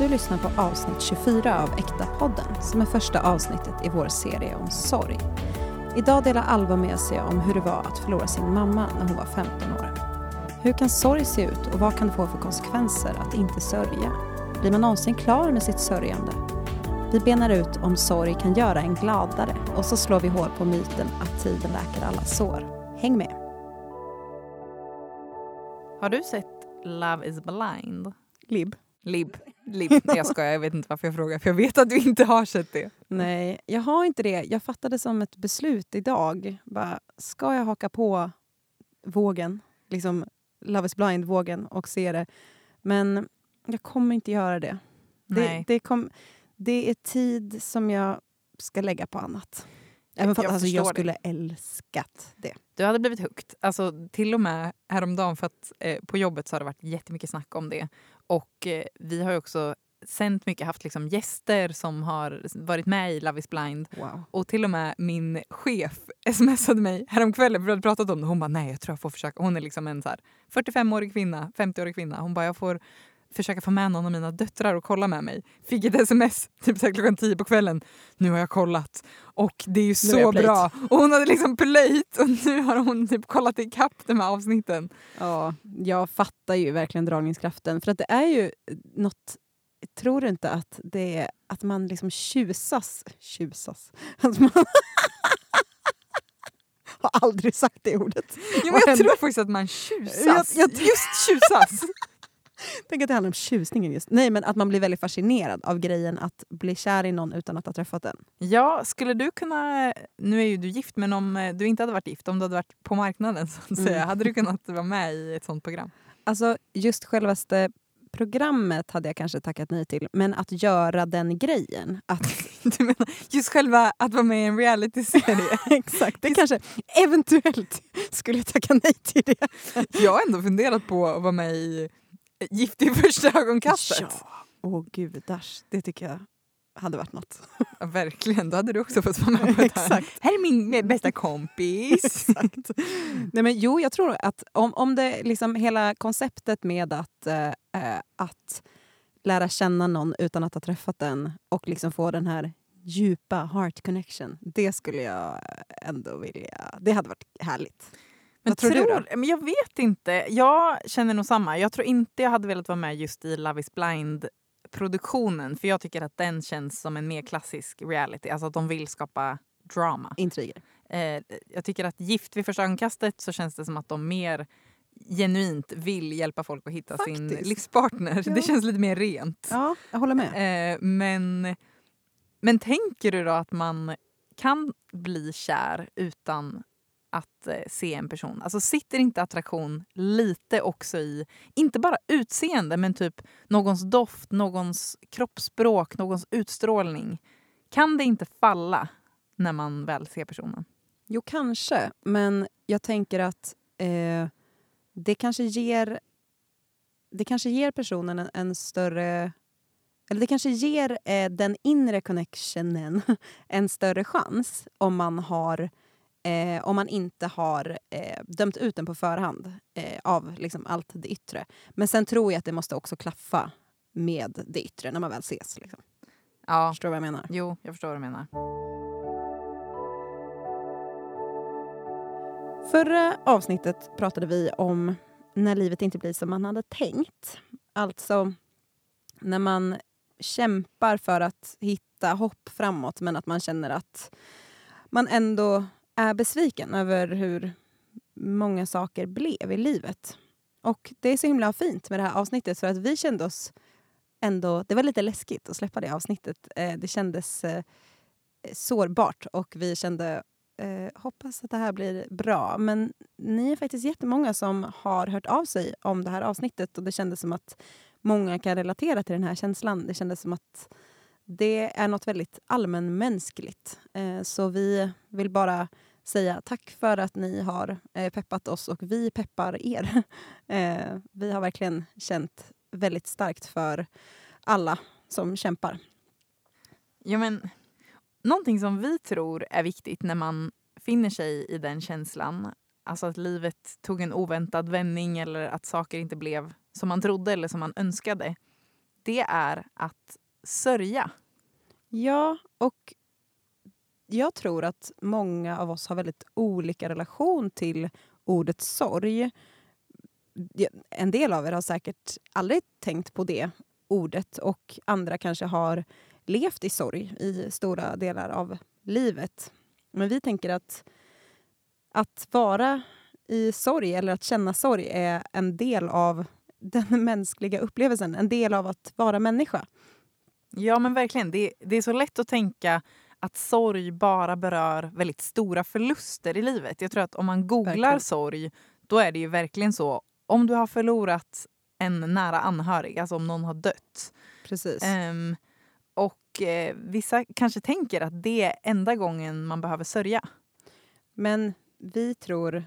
Du lyssnar på avsnitt 24 av Äkta-podden som är första avsnittet i vår serie om sorg. Idag delar Alva med sig om hur det var att förlora sin mamma när hon var 15 år. Hur kan sorg se ut och vad kan det få för konsekvenser att inte sörja? Blir man någonsin klar med sitt sörjande? Vi benar ut om sorg kan göra en gladare och så slår vi hål på myten att tiden läker alla sår. Häng med! Har du sett Love is blind? Lib. Lib. Nej, jag skojar, jag vet inte varför jag frågar. För jag vet att du inte har sett det. Nej, jag har inte det. Jag fattade som ett beslut idag. Bara, ska jag haka på vågen, liksom Love is blind-vågen och se det? Men jag kommer inte göra det. Det, Nej. det, kom, det är tid som jag ska lägga på annat. Även för att Jag alltså, jag förstår det. skulle älskat det. Du hade blivit hooked. Alltså, till och med häromdagen, för att eh, på jobbet så har det varit jättemycket snack om det. Och eh, vi har ju också sänt mycket, haft liksom gäster som har varit med i Love is blind. Wow. Och till och med min chef smsade mig häromkvällen för vi hade pratat om det. Hon bara, nej jag tror jag får försöka. Hon är liksom en så här 45-årig kvinna, 50-årig kvinna. Hon bara, jag får försöka få med någon av mina döttrar och kolla med mig. Fick ett sms typ så här klockan 10 på kvällen. Nu har jag kollat och det är ju så bra. Och hon hade liksom plöjt och nu har hon typ kollat ikapp de här avsnitten. Ja, jag fattar ju verkligen dragningskraften. För att det är ju något... Tror du inte att det är att man liksom tjusas? Tjusas? Att man har aldrig sagt det ordet. Vad jag tror faktiskt att man tjusas. Jag- jag- Just tjusas. Tänk att det handlar om tjusningen just. Nej, men att man blir väldigt fascinerad av grejen att bli kär i någon utan att ha träffat den. Ja, skulle du kunna... Nu är ju du gift, men om eh, du inte hade varit gift, om du hade varit på marknaden, så att säga, Mm. hade du kunnat vara med i ett sånt program? Alltså, just självaste programmet hade jag kanske tackat nej till. Men att göra den grejen. Att, Du menar just själva att vara med i en realityserie? exakt, det kanske eventuellt skulle jag tacka nej till det. Jag har ändå funderat på att vara med i Gift i första ögonkastet. Ja, åh gudars. Det tycker jag hade varit något. Ja, verkligen, då hade du också fått vara med på det här. Exakt. Här är min bästa kompis. Exakt. Nej, men jo, jag tror att om, om det liksom hela konceptet med att, eh, eh, att lära känna någon utan att ha träffat den och liksom få den här djupa heart connection. Det skulle jag ändå vilja... Det hade varit härligt. Men Vad tror du då? Men jag vet inte. Jag känner nog samma. Jag tror inte jag hade velat vara med just i Love is blind-produktionen. För jag tycker att den känns som en mer klassisk reality. Alltså att de vill skapa drama. Intriger. Eh, jag tycker att Gift vid första ögonkastet så känns det som att de mer genuint vill hjälpa folk att hitta sin Faktiskt. livspartner. Ja. Det känns lite mer rent. Ja, jag håller med. Eh, men, men tänker du då att man kan bli kär utan att eh, se en person? Alltså sitter inte attraktion lite också i, inte bara utseende, men typ någons doft, någons kroppsspråk, någons utstrålning? Kan det inte falla när man väl ser personen? Jo, kanske. Men jag tänker att eh, det kanske ger det kanske ger personen en, en större... Eller det kanske ger eh, den inre connectionen en större chans om man, har, eh, om man inte har eh, dömt ut den på förhand eh, av liksom allt det yttre. Men sen tror jag att det måste också klaffa med det yttre när man väl ses. Liksom. Ja, Förstår du vad jag menar? jo, jag förstår vad du menar. Förra avsnittet pratade vi om när livet inte blir som man hade tänkt. Alltså när man kämpar för att hitta hopp framåt men att man känner att man ändå är besviken över hur många saker blev i livet. Och det är så himla fint med det här avsnittet för att vi kände oss ändå... Det var lite läskigt att släppa det avsnittet. Eh, det kändes eh, sårbart och vi kände eh, hoppas att det här blir bra. Men ni är faktiskt jättemånga som har hört av sig om det här avsnittet och det kändes som att många kan relatera till den här känslan. Det kändes som att det är något väldigt allmänmänskligt. Eh, så vi vill bara säga tack för att ni har eh, peppat oss och vi peppar er. Eh, vi har verkligen känt väldigt starkt för alla som kämpar. Ja, men, någonting som vi tror är viktigt när man finner sig i den känslan, alltså att livet tog en oväntad vändning eller att saker inte blev som man trodde eller som man önskade, det är att sörja. Ja, och jag tror att många av oss har väldigt olika relation till ordet sorg. En del av er har säkert aldrig tänkt på det ordet och andra kanske har levt i sorg i stora delar av livet. Men vi tänker att att vara i sorg eller att känna sorg är en del av den mänskliga upplevelsen, en del av att vara människa. Ja men verkligen, det, det är så lätt att tänka att sorg bara berör väldigt stora förluster i livet. Jag tror att om man googlar verkligen. sorg, då är det ju verkligen så. Om du har förlorat en nära anhörig, alltså om någon har dött. Precis. Um, och eh, vissa kanske tänker att det är enda gången man behöver sörja. Men vi tror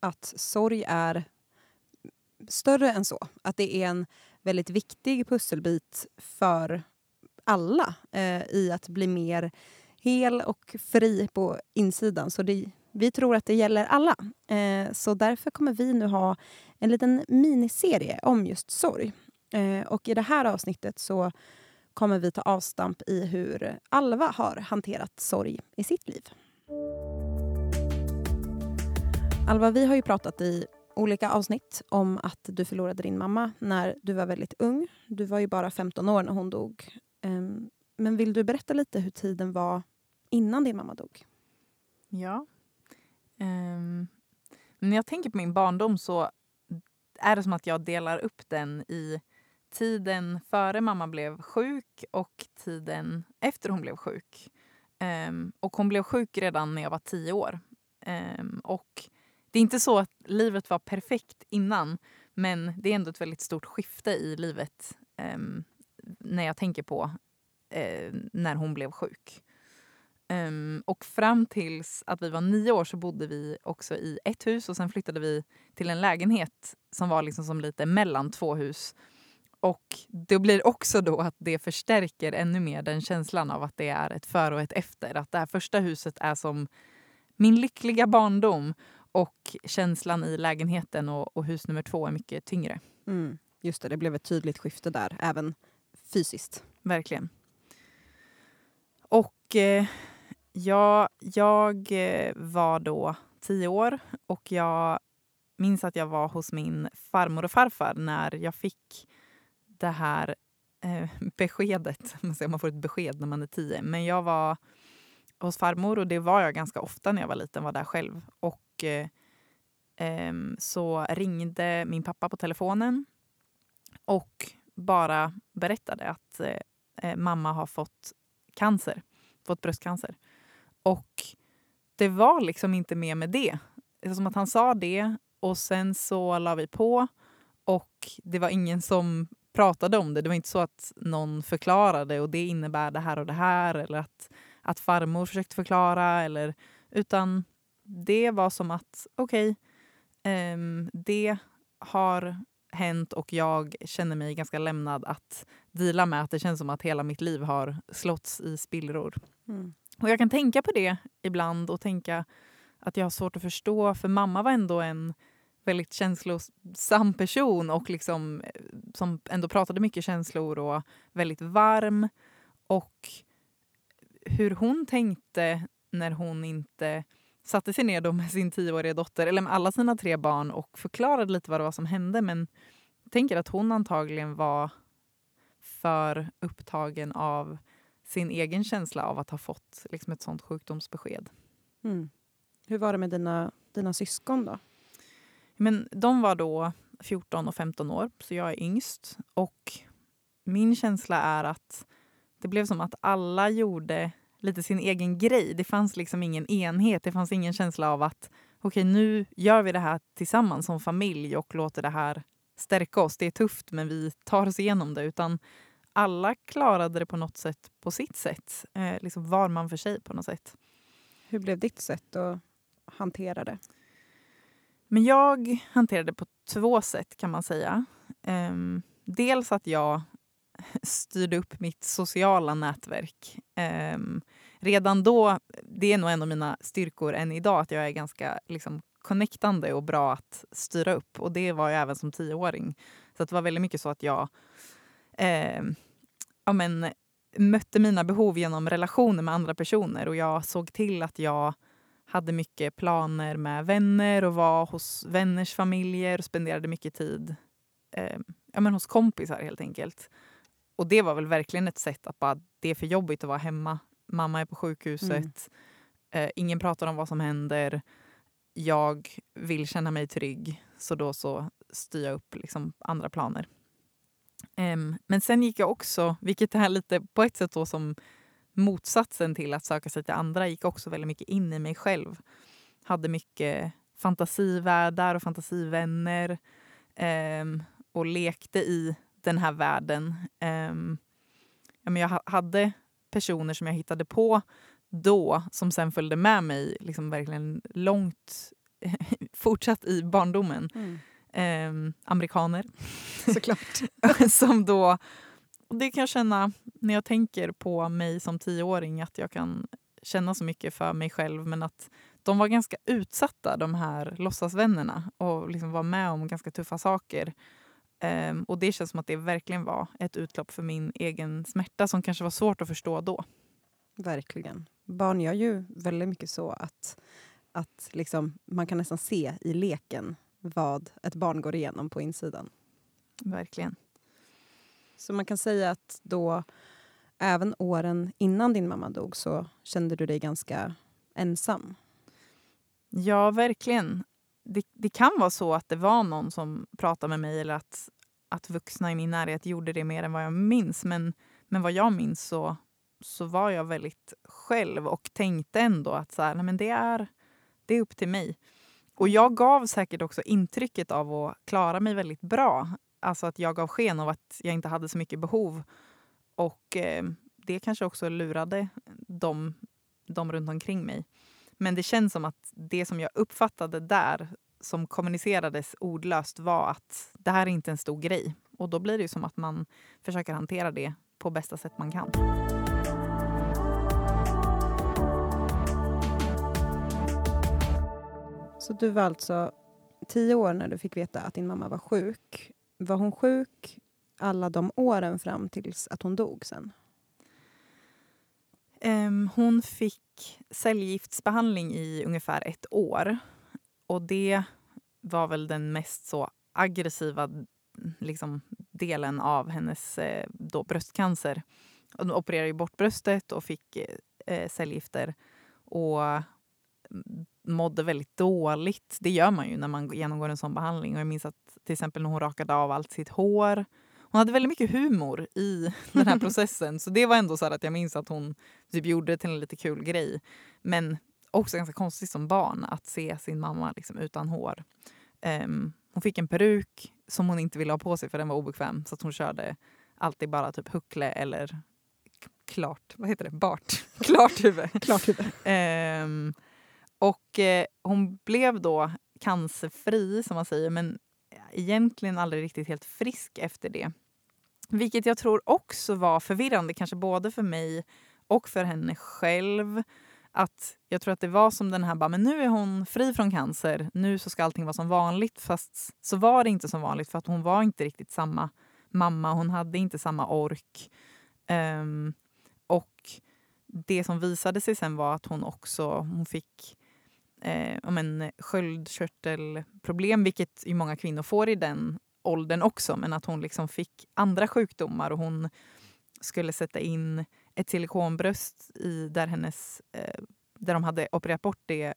att sorg är större än så. Att det är en väldigt viktig pusselbit för alla eh, i att bli mer hel och fri på insidan. Så det, vi tror att det gäller alla. Eh, så därför kommer vi nu ha en liten miniserie om just sorg. Eh, och i det här avsnittet så kommer vi ta avstamp i hur Alva har hanterat sorg i sitt liv. Alva, vi har ju pratat i olika avsnitt om att du förlorade din mamma när du var väldigt ung. Du var ju bara 15 år när hon dog. Ehm, men vill du berätta lite hur tiden var innan din mamma dog? Ja. Um, när jag tänker på min barndom så är det som att jag delar upp den i tiden före mamma blev sjuk och tiden efter hon blev sjuk. Um, och hon blev sjuk redan när jag var tio år. Um, och det är inte så att livet var perfekt innan men det är ändå ett väldigt stort skifte i livet um, när jag tänker på uh, när hon blev sjuk. Um, och fram tills att vi var nio år så bodde vi också i ett hus och sen flyttade vi till en lägenhet som var liksom som lite mellan två hus. Och det blir också då att det förstärker ännu mer den känslan av att det är ett före och ett efter. Att det här första huset är som min lyckliga barndom och känslan i lägenheten och, och hus nummer två är mycket tyngre. Mm, just det, det blev ett tydligt skifte där, även fysiskt. Verkligen. Och eh, ja, jag eh, var då tio år och jag minns att jag var hos min farmor och farfar när jag fick det här eh, beskedet. Man får ett besked när man är tio. Men jag var hos farmor och det var jag ganska ofta när jag var liten, var där själv. Och eh, eh, så ringde min pappa på telefonen och bara berättade att eh, eh mamma har fått cancer, fått bröstcancer. Och det var liksom inte mer med det. Det som att han sa det och sen så la vi på och det var ingen som pratade om det. Det var inte så att någon förklarade och det innebär det här och det här eller att, att farmor försökte förklara. Eller, utan det var som att okej, okay, um, det har hänt och jag känner mig ganska lämnad att dela med att det känns som att hela mitt liv har slåtts i spillror. Mm. Och jag kan tänka på det ibland och tänka att jag har svårt att förstå, för mamma var ändå en väldigt känslosam person och liksom, eh, som ändå pratade mycket känslor och väldigt varm. Och hur hon tänkte när hon inte satte sig ner då med sin tioåriga dotter, eller med alla sina tre barn och förklarade lite vad det var som hände. Men jag tänker att hon antagligen var för upptagen av sin egen känsla av att ha fått liksom ett sånt sjukdomsbesked. Mm. Hur var det med dina, dina syskon då? Men de var då 14 och 15 år, så jag är yngst. Och min känsla är att det blev som att alla gjorde lite sin egen grej. Det fanns liksom ingen enhet. Det fanns ingen känsla av att okej, okay, nu gör vi det här tillsammans som familj och låter det här stärka oss. Det är tufft, men vi tar oss igenom det. Utan alla klarade det på något sätt på sitt sätt. Eh, liksom var man för sig på något sätt. Hur blev ditt sätt att hantera det? Men jag hanterade det på två sätt kan man säga. Um, dels att jag styrde upp mitt sociala nätverk. Um, redan då, det är nog en av mina styrkor än idag, att jag är ganska liksom, connectande och bra att styra upp. Och det var jag även som tioåring. Så det var väldigt mycket så att jag eh, ja, men, mötte mina behov genom relationer med andra personer och jag såg till att jag hade mycket planer med vänner och var hos vänners familjer och spenderade mycket tid eh, ja, men hos kompisar helt enkelt. Och det var väl verkligen ett sätt att bara, det är för jobbigt att vara hemma. Mamma är på sjukhuset, mm. eh, ingen pratar om vad som händer. Jag vill känna mig trygg, så då så styr jag upp liksom andra planer. Um, men sen gick jag också, vilket är lite på ett sätt då som motsatsen till att söka sig till andra, gick också väldigt mycket in i mig själv. Hade mycket fantasivärldar och fantasivänner um, och lekte i den här världen. Um, ja, men jag hade personer som jag hittade på då som sen följde med mig liksom verkligen långt fortsatt i barndomen. Mm. Eh, amerikaner. Såklart. som då, det kan jag känna när jag tänker på mig som tioåring att jag kan känna så mycket för mig själv men att de var ganska utsatta, de här låtsasvännerna och liksom var med om ganska tuffa saker. Um, och det känns som att det verkligen var ett utlopp för min egen smärta som kanske var svårt att förstå då. Verkligen. Barn gör ju väldigt mycket så att, att liksom, man kan nästan se i leken vad ett barn går igenom på insidan. Verkligen. Så man kan säga att då, även åren innan din mamma dog, så kände du dig ganska ensam? Ja, verkligen. Det, det kan vara så att det var någon som pratade med mig eller att, att vuxna i min närhet gjorde det mer än vad jag minns. Men, men vad jag minns så, så var jag väldigt själv och tänkte ändå att så här, nej men det, är, det är upp till mig. Och jag gav säkert också intrycket av att klara mig väldigt bra. Alltså att jag gav sken av att jag inte hade så mycket behov. Och eh, det kanske också lurade dem, dem runt omkring mig. Men det känns som att det som jag uppfattade där som kommunicerades ordlöst var att det här är inte en stor grej. Och då blir det som att man försöker hantera det på bästa sätt man kan. Så du var alltså tio år när du fick veta att din mamma var sjuk. Var hon sjuk alla de åren fram tills att hon dog sen? Um, hon fick cellgiftsbehandling i ungefär ett år. Och det var väl den mest så aggressiva liksom, delen av hennes eh, då, bröstcancer. Hon opererade bort bröstet och fick eh, eh cellgifter. Och mm, mådde väldigt dåligt. Det gör man ju när man genomgår en sån behandling. Och jag minns att till exempel när hon rakade av allt sitt hår. Hon hade väldigt mycket humor i den här processen. så det var ändå så att jag minns att hon typ gjorde det till en lite kul grej. Men också ganska konstigt som barn att se sin mamma liksom utan hår. Um, hon fick en peruk som hon inte ville ha på sig för den var obekväm. Så hon körde alltid bara typ huckle eller klart, vad heter det, bart, klart huvud. klart huvud. Um, och eh, hon blev då cancerfri, som man säger, men egentligen aldrig riktigt helt frisk efter det. Vilket jag tror också var förvirrande, kanske både för mig och för henne själv. Att Jag tror att det var som den här, bara, men nu är hon fri från cancer, nu så ska allting vara som vanligt. Fast så var det inte som vanligt för att hon var inte riktigt samma mamma, hon hade inte samma ork. Um, och det som visade sig sen var att hon också hon fick eh, men, sköldkörtelproblem, vilket ju många kvinnor får i den åldern också. Men att hon liksom fick andra sjukdomar och hon skulle sätta in ett silikonbröst i där, hennes, eh, där de hade opererat bort det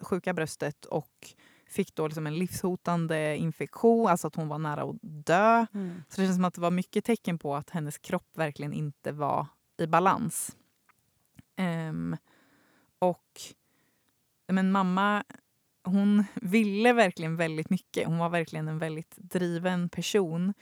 sjuka bröstet och fick då liksom en livshotande infektion, alltså att hon var nära att dö. Mm. Så det känns som att det var mycket tecken på att hennes kropp verkligen inte var i balans. Um, och men mamma hon ville verkligen väldigt mycket. Hon var verkligen en väldigt driven person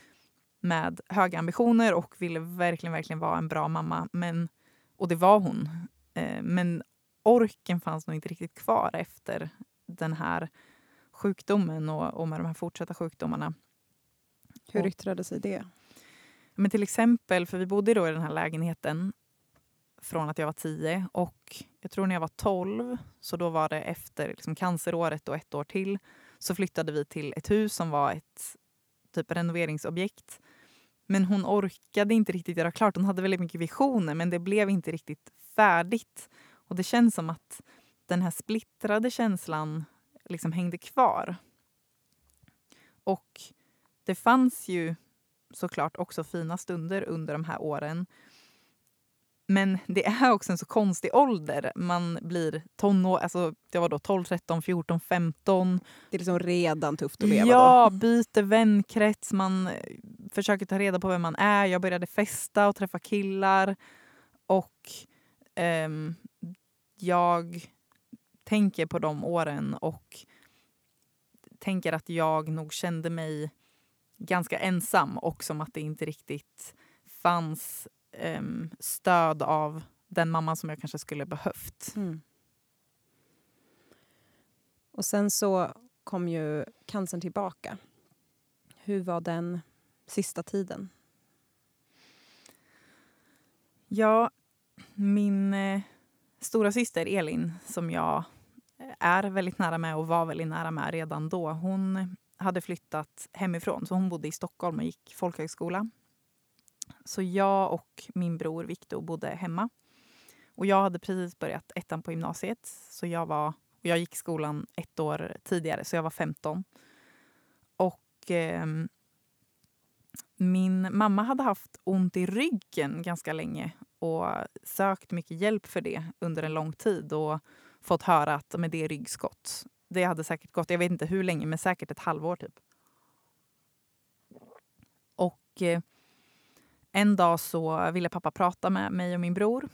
med höga ambitioner och ville verkligen, verkligen vara en bra mamma. Men, och det var hon. Eh, men orken fanns nog inte riktigt kvar efter den här sjukdomen och, och med de här fortsatta sjukdomarna. Hur yttrade sig det? Men till exempel, för vi bodde då i den här lägenheten från att jag var tio och jag tror när jag var tolv, så då var det efter liksom canceråret och ett år till, så flyttade vi till ett hus som var ett typ renoveringsobjekt Men hon orkade inte riktigt göra klart. Hon hade väldigt mycket visioner men det blev inte riktigt färdigt. Och det känns som att den här splittrade känslan liksom hängde kvar. Och det fanns ju såklart också fina stunder under de här åren. Men det är också en så konstig ålder. Man blir tonår, alltså det var då 12, 13, 14, 15. Det är liksom redan tufft att leva ja, då. byter vänkrets, man eh, försöker ta reda på vem man är. Jag började festa och träffa killar. Och ehm, jag tänker på de åren och tänker att jag nog kände mig ganska ensam och som att det inte riktigt fanns um, stöd av den mamman som jag kanske skulle behövt. Mm. Och sen så kom ju cancern tillbaka. Hur var den sista tiden? Ja, min eh, stora syster Elin som jag är väldigt nära med och var väldigt nära med redan då. Hon hade flyttat hemifrån, så hon bodde i Stockholm och gick folkhögskola. Så jag och min bror Viktor bodde hemma. Och jag hade precis börjat ettan på gymnasiet. Så jag, var, och jag gick skolan ett år tidigare, så jag var 15. Och eh, min mamma hade haft ont i ryggen ganska länge och sökt mycket hjälp för det under en lång tid och fått höra att med det är ryggskott. Det hade säkert gått, jag vet inte hur länge, men säkert ett halvår typ. Och eh, en dag så ville pappa prata med mig och min bror.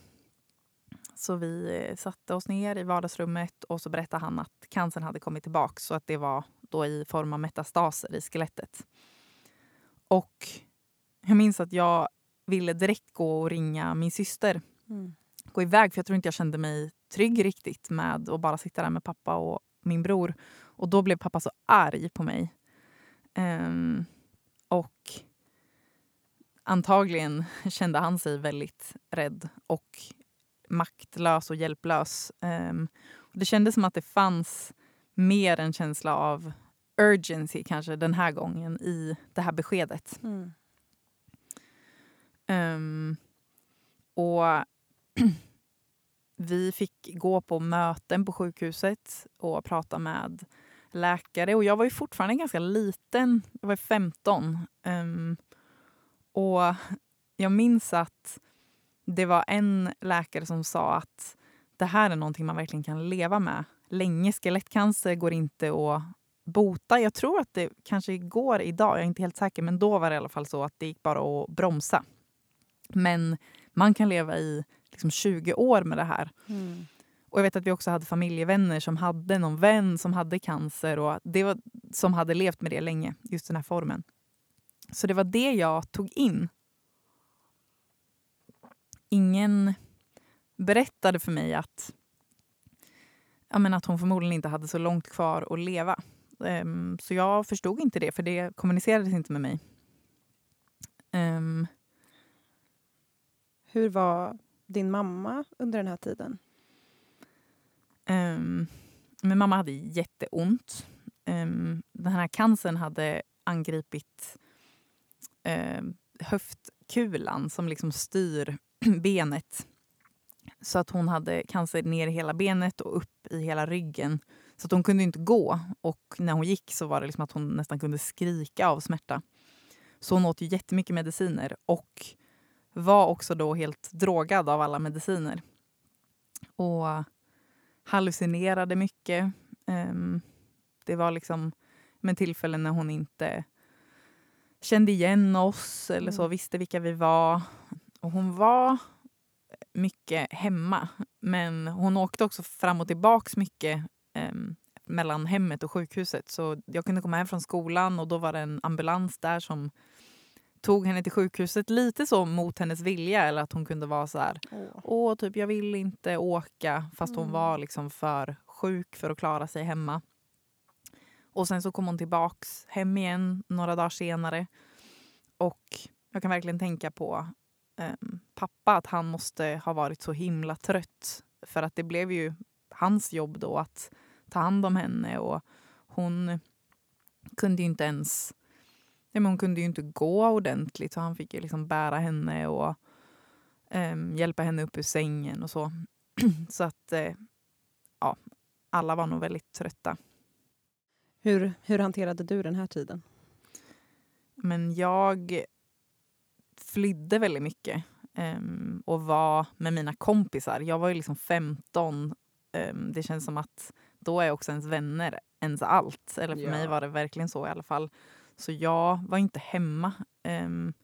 Så vi eh, satte oss ner i vardagsrummet och så berättade han att cancern hade kommit tillbaka så att det var då i form av metastaser i skelettet. Och jag minns att jag ville direkt gå och ringa min syster. Mm. Gå iväg för jag tror inte jag kände mig trygg riktigt med att bara sitta där med pappa och min bror. Och då blev pappa så arg på mig. Um, och antagligen kände han sig väldigt rädd och maktlös och hjälplös. Um, och det kändes som att det fanns mer en känsla av urgency kanske den här gången i det här beskedet. Mm. Um, och vi fick gå på möten på sjukhuset och prata med läkare. Och jag var ju fortfarande ganska liten. Jag var 15. Um, och jag minns att det var en läkare som sa att det här är någonting man verkligen kan leva med länge. Skelettcancer går inte att bota. Jag tror att det kanske går idag, jag är inte helt säker, men då var det i alla fall så att det gick bara att bromsa. Men man kan leva i liksom 20 år med det här. Mm. Och jag vet att vi också hade familjevänner som hade någon vän som hade cancer och det var, som hade levt med det länge, just den här formen. Så det var det jag tog in. Ingen berättade för mig att, ja, men att hon förmodligen inte hade så långt kvar att leva. Um, så jag förstod inte det, för det kommunicerades inte med mig. Um, Hur var din mamma under den här tiden? Um, min mamma hade jätteont. Um, den här cancern hade angripit eh, höftkulan som liksom styr benet. Så att hon hade cancer ner i hela benet och upp i hela ryggen. Så att hon kunde inte gå. Och när hon gick så var det liksom att hon nästan kunde skrika av smärta. Så hon åt ju jättemycket mediciner. Och var också då helt drogad av alla mediciner. Och hallucinerade mycket. Ehm, det var liksom med tillfällen när hon inte kände igen oss eller så, mm. visste vilka vi var. Och hon var mycket hemma, men hon åkte också fram och tillbaks mycket um, mellan hemmet och sjukhuset. Så jag kunde komma hem från skolan och då var det en ambulans där som tog henne till sjukhuset lite så mot hennes vilja. Eller att hon kunde vara så här, åh, åh typ jag vill inte åka. Fast mm. hon var liksom för sjuk för att klara sig hemma. Och sen så kom hon tillbaks hem igen några dagar senare. Och jag kan verkligen tänka på eh, pappa, att han måste ha varit så himla trött. För att det blev ju hans jobb då att ta hand om henne och hon kunde ju inte ens Ja, men hon kunde ju inte gå ordentligt så han fick ju liksom bära henne och eh, hjälpa henne upp ur sängen och så. så att eh, ja, alla var nog väldigt trötta. Hur, hur hanterade du den här tiden? Men jag flydde väldigt mycket um, och var med mina kompisar. Jag var ju liksom 15. Um, det känns som att då är också ens vänner ens allt. Eller för ja. mig var det verkligen så i alla fall. Så jag var inte hemma. Um,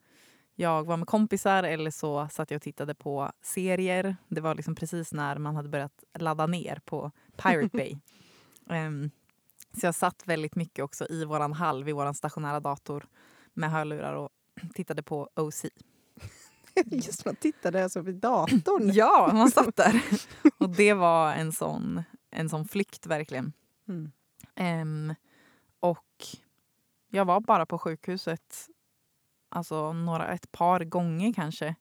jag var med kompisar eller så satt jag och tittade på serier. Det var liksom precis när man hade börjat ladda ner på Pirate Bay. um, så jag satt väldigt mycket också i våran hall vid vår stationära dator med hörlurar och tittade på OC. Just man tittade alltså vid datorn? ja, man satt där. Och det var en sån, en sån flykt verkligen. Mm. Um, och jag var bara på sjukhuset alltså några, ett par gånger kanske.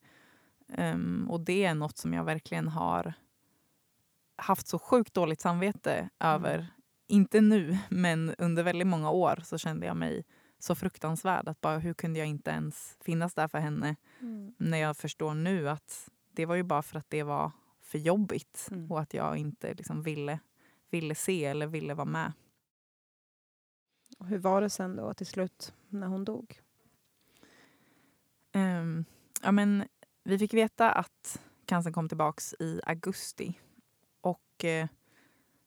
Um, och det är något som jag verkligen har haft så sjukt dåligt samvete mm. över. Inte nu, men under väldigt många år så kände jag mig så fruktansvärd. Att bara, hur kunde jag inte ens finnas där för henne? Mm. När jag förstår nu att det var ju bara för att det var för jobbigt mm. och att jag inte liksom ville, ville se eller ville vara med. Och hur var det sen då till slut när hon dog? Um, ja, men, vi fick veta att cancern kom tillbaka i augusti. Och uh,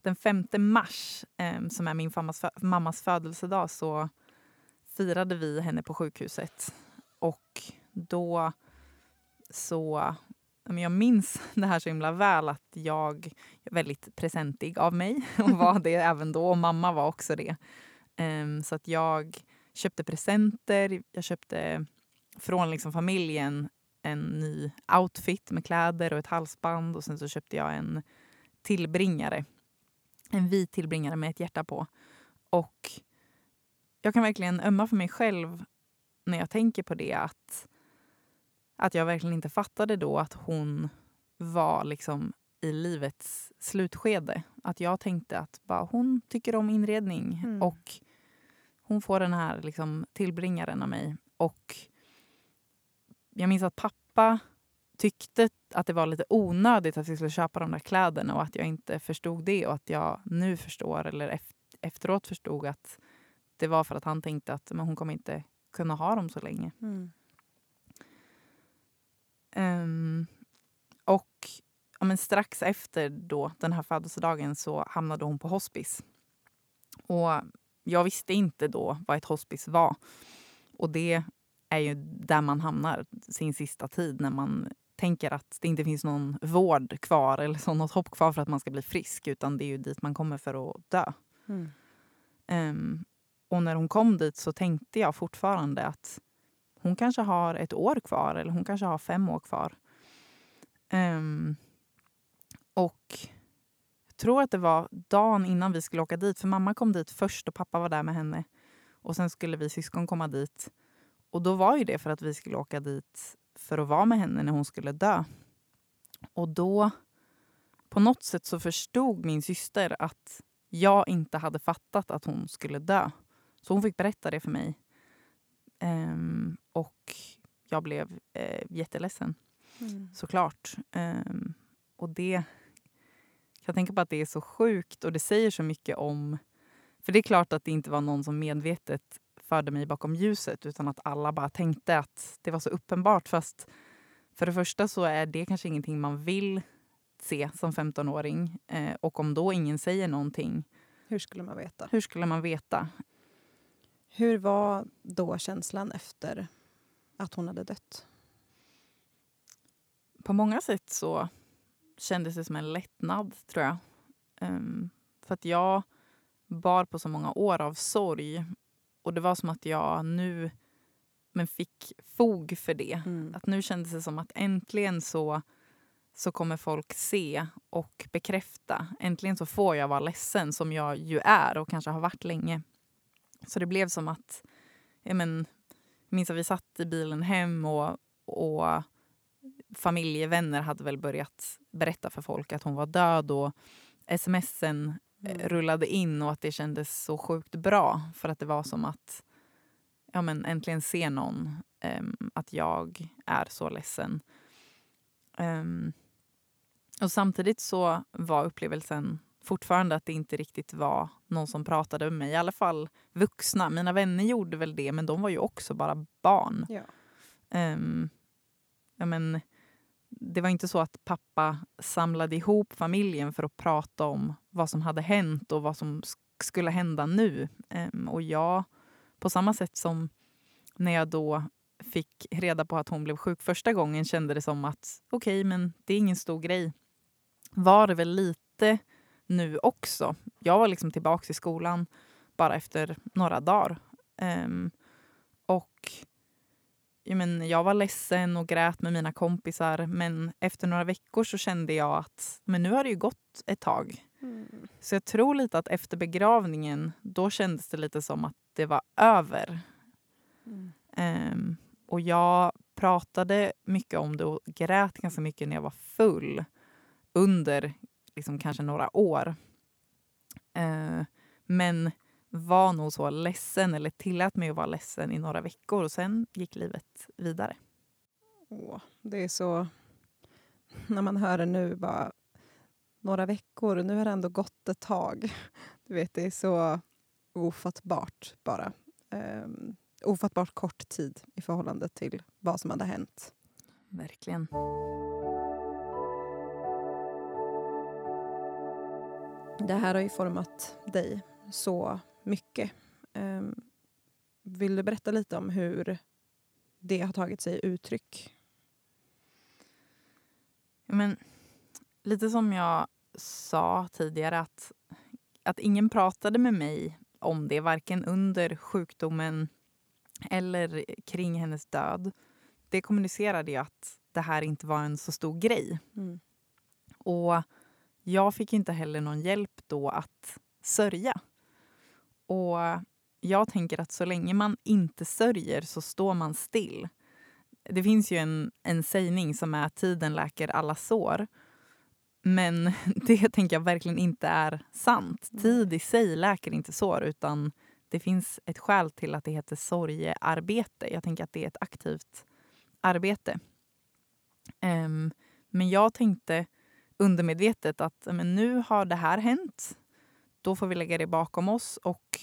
den 5 mars, um, som är min mammas, fö mammas födelsedag, så firade vi henne på sjukhuset. Och då så... Jag minns det här så himla väl att jag är väldigt presentig av mig och var det även då. Och mamma var också det. Um, så att jag köpte presenter. Jag köpte från liksom familjen en ny outfit med kläder och ett halsband. Och sen så köpte jag en tillbringare. En vit tillbringare med ett hjärta på. Och jag kan verkligen ömma för mig själv när jag tänker på det. Att, att jag verkligen inte fattade då att hon var liksom i livets slutskede. Att jag tänkte att bara, hon tycker om inredning mm. och hon får den här liksom, tillbringaren av mig. Och jag minns att pappa tyckte att det var lite onödigt att vi skulle köpa de där kläderna och att jag inte förstod det och att jag nu förstår eller efteråt förstod att det var för att han tänkte att men hon kommer inte kunna ha dem så länge. Mm. Um, och ja, men strax efter då, den här födelsedagen så hamnade hon på hospice. Och jag visste inte då vad ett hospice var. Och det är ju där man hamnar sin sista tid när man tänker att det inte finns någon vård kvar eller så något hopp kvar för att man ska bli frisk utan det är ju dit man kommer för att dö. Mm. Um, och när hon kom dit så tänkte jag fortfarande att hon kanske har ett år kvar eller hon kanske har fem år kvar. Um, och jag tror att det var dagen innan vi skulle åka dit, för mamma kom dit först och pappa var där med henne. Och sen skulle vi syskon komma dit. Och då var ju det för att vi skulle åka dit för att vara med henne när hon skulle dö. Och då, på något sätt så förstod min syster att jag inte hade fattat att hon skulle dö. Så hon fick berätta det för mig. Um, och jag blev uh, jätteledsen, mm. såklart. Um, och det... Jag tänker på att det är så sjukt och det säger så mycket om... För det är klart att det inte var någon som medvetet förde mig bakom ljuset utan att alla bara tänkte att det var så uppenbart. Fast för det första så är det kanske ingenting man vill se som 15-åring. Eh, och om då ingen säger någonting, hur skulle man veta? Hur skulle man veta? Hur var då känslan efter att hon hade dött? På många sätt så kändes det som en lättnad, tror jag. Um, för att jag bar på så många år av sorg och det var som att jag nu men fick fog för det. Mm. Att nu kändes det som att äntligen så, så kommer folk se och bekräfta. Äntligen så får jag vara ledsen, som jag ju är och kanske har varit länge. Så det blev som att... Jag men, minns att vi satt i bilen hem och, och familjevänner hade väl börjat berätta för folk att hon var död och smsen mm. rullade in och att det kändes så sjukt bra. För att det var som att ja, men äntligen se någon um, att jag är så ledsen. Um, och samtidigt så var upplevelsen fortfarande att det inte riktigt var någon som pratade med mig. I alla fall vuxna. Mina vänner gjorde väl det, men de var ju också bara barn. Ja. Um, ja, men, det var inte så att pappa samlade ihop familjen för att prata om vad som hade hänt och vad som skulle hända nu. Um, och jag, på samma sätt som när jag då fick reda på att hon blev sjuk första gången kände det som att okej, okay, men det är ingen stor grej. Var det väl lite nu också. Jag var liksom tillbaka i skolan bara efter några dagar. Um, och jag, men, jag var ledsen och grät med mina kompisar men efter några veckor så kände jag att men nu har det ju gått ett tag. Mm. Så jag tror lite att efter begravningen då kändes det lite som att det var över. Mm. Um, och jag pratade mycket om det och grät ganska mycket när jag var full under liksom kanske några år. Uh, men var nog så ledsen, eller tillät mig att vara ledsen i några veckor och sen gick livet vidare. Åh, det är så... När man hör det nu, bara några veckor, nu har det ändå gått ett tag. Du vet, det är så ofattbart bara. Um, ofattbart kort tid i förhållande till vad som hade hänt. Verkligen. Det här har ju format dig så mycket. Um, vill du berätta lite om hur det har tagit sig uttryck? Men, lite som jag sa tidigare, att, att ingen pratade med mig om det, varken under sjukdomen eller kring hennes död. Det kommunicerade ju att det här inte var en så stor grej. Mm. Och jag fick inte heller någon hjälp då att sörja. Och jag tänker att så länge man inte sörjer så står man still. Det finns ju en, en sägning som är tiden läker alla sår. Men det tänker jag verkligen inte är sant. Tid i sig läker inte sår utan det finns ett skäl till att det heter sorgearbete. Jag tänker att det är ett aktivt arbete. Um, men jag tänkte undermedvetet att men nu har det här hänt. Då får vi lägga det bakom oss och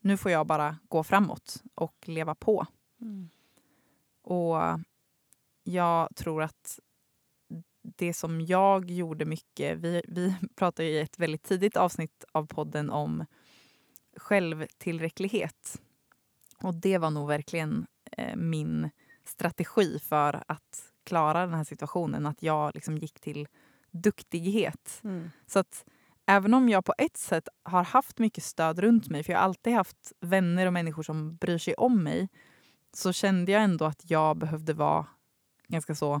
nu får jag bara gå framåt och leva på. Mm. Och jag tror att det som jag gjorde mycket... Vi, vi pratade i ett väldigt tidigt avsnitt av podden om självtillräcklighet. Och det var nog verkligen eh, min strategi för att klara den här situationen. Att jag liksom gick till duktighet. Mm. Så att även om jag på ett sätt har haft mycket stöd runt mig, för jag har alltid haft vänner och människor som bryr sig om mig, så kände jag ändå att jag behövde vara ganska så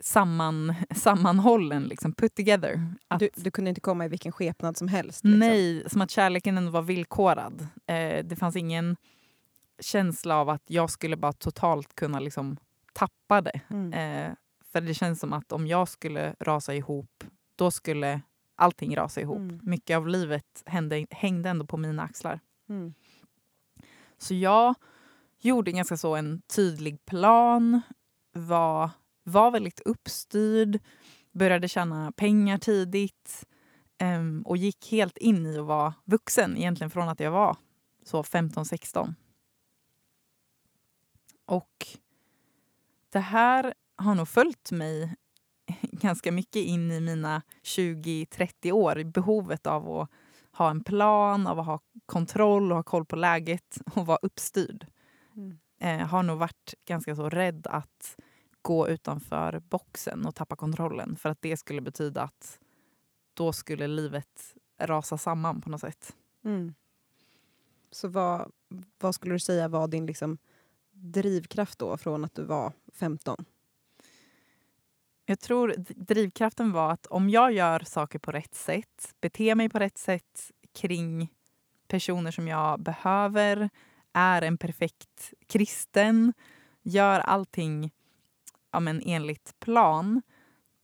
samman, sammanhållen, liksom, put together. Att, du, du, kunde inte komma i vilken skepnad som helst? Liksom. Nej, som att kärleken ändå var villkorad. Eh, det fanns ingen känsla av att jag skulle bara totalt kunna liksom tappa det. Mm. Eh, för det känns som att om jag skulle rasa ihop, då skulle allting rasa ihop. Mm. Mycket av livet hände, hängde ändå på mina axlar. Mm. Så jag gjorde ganska så en tydlig plan, var, var väldigt uppstyrd, började tjäna pengar tidigt um, och gick helt in i att vara vuxen egentligen från att jag var så 15-16. Och det här har nog följt mig ganska mycket in i mina 20-30 år. Behovet av att ha en plan, av att ha kontroll och ha koll på läget och vara uppstyrd. Mm. Eh, har nog varit ganska så rädd att gå utanför boxen och tappa kontrollen för att det skulle betyda att då skulle livet rasa samman på något sätt. Mm. Så vad, vad skulle du säga var din liksom drivkraft då från att du var 15? Jag tror drivkraften var att om jag gör saker på rätt sätt, beter mig på rätt sätt kring personer som jag behöver, är en perfekt kristen, gör allting ja, men enligt plan,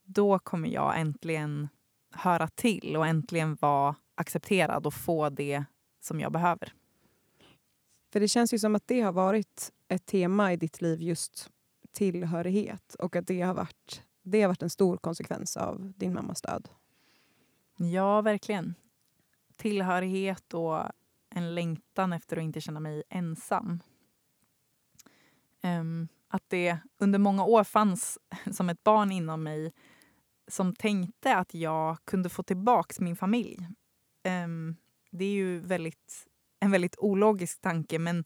då kommer jag äntligen höra till och äntligen vara accepterad och få det som jag behöver. För det känns ju som att det har varit ett tema i ditt liv, just tillhörighet. Och att det har varit, det har varit en stor konsekvens av din mammas död. Ja, verkligen. Tillhörighet och en längtan efter att inte känna mig ensam. Um, att det under många år fanns som ett barn inom mig som tänkte att jag kunde få tillbaka min familj. Um, det är ju väldigt, en väldigt ologisk tanke men,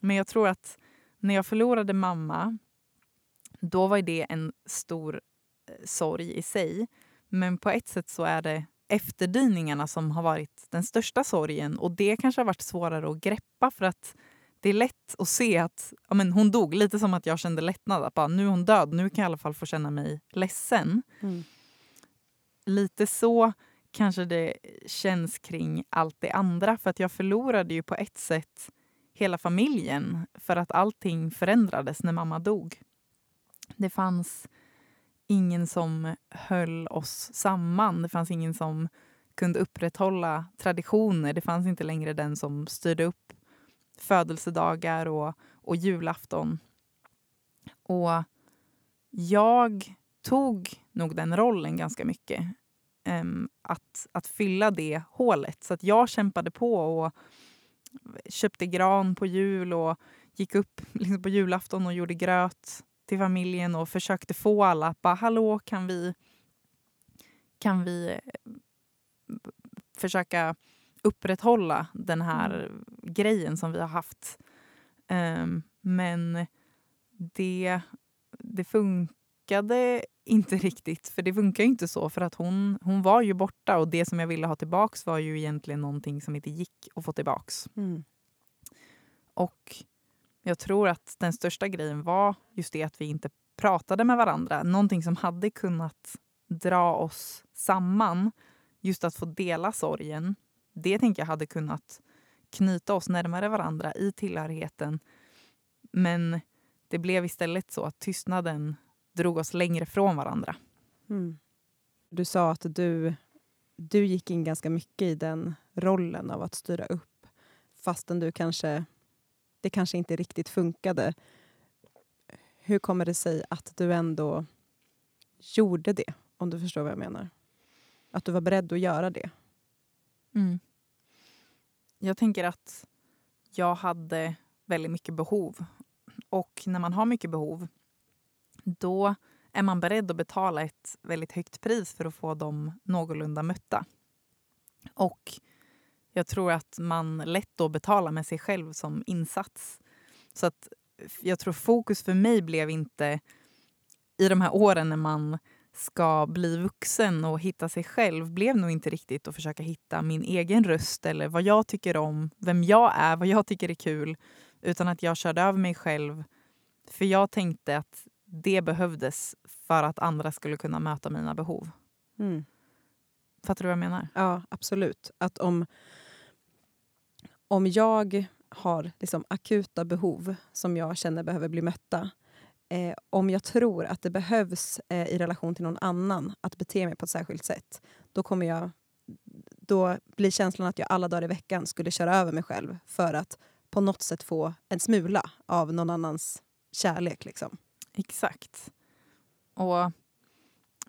men jag tror att när jag förlorade mamma då var det en stor eh, sorg i sig. Men på ett sätt så är det efterdyningarna som har varit den största sorgen och det kanske har varit svårare att greppa för att det är lätt att se att ja, men hon dog. Lite som att jag kände lättnad. Att bara, nu är hon död, nu kan jag i alla fall få känna mig ledsen. Mm. Lite så kanske det känns kring allt det andra. För att jag förlorade ju på ett sätt hela familjen för att allting förändrades när mamma dog. Det fanns ingen som höll oss samman. Det fanns ingen som kunde upprätthålla traditioner. Det fanns inte längre den som styrde upp födelsedagar och, och julafton. Och jag tog nog den rollen ganska mycket. Um, att, att fylla det hålet. Så att jag kämpade på och köpte gran på jul och gick upp liksom på julafton och gjorde gröt till familjen och försökte få alla att bara hallå kan vi kan vi eh, försöka upprätthålla den här mm. grejen som vi har haft. Um, men det, det funkade inte riktigt. För det funkar inte så. För att hon, hon var ju borta och det som jag ville ha tillbaks var ju egentligen någonting som inte gick att få tillbaks. Mm. Och jag tror att den största grejen var just det att vi inte pratade med varandra. Någonting som hade kunnat dra oss samman. Just att få dela sorgen det tänker jag hade kunnat knyta oss närmare varandra i tillhörigheten. Men det blev istället så att tystnaden drog oss längre från varandra. Mm. Du sa att du, du gick in ganska mycket i den rollen av att styra upp fastän du kanske, det kanske inte riktigt funkade. Hur kommer det sig att du ändå gjorde det? Om du förstår vad jag menar. Att du var beredd att göra det. Mm. Jag tänker att jag hade väldigt mycket behov. Och när man har mycket behov då är man beredd att betala ett väldigt högt pris för att få dem någorlunda mötta. Och jag tror att man lätt då betalar med sig själv som insats. Så att jag tror fokus för mig blev inte i de här åren när man ska bli vuxen och hitta sig själv blev nog inte riktigt att försöka hitta min egen röst eller vad jag tycker om, vem jag är, vad jag tycker är kul. Utan att jag körde över mig själv. För jag tänkte att det behövdes för att andra skulle kunna möta mina behov. Mm. Fattar du vad jag menar? Ja, absolut. Att om, om jag har liksom akuta behov som jag känner behöver bli mötta eh, om jag tror att det behövs eh, i relation till någon annan att bete mig på ett särskilt sätt, då kommer jag då blir känslan att jag alla dagar i veckan skulle köra över mig själv för att på något sätt få en smula av någon annans kärlek. Liksom. Exakt. Och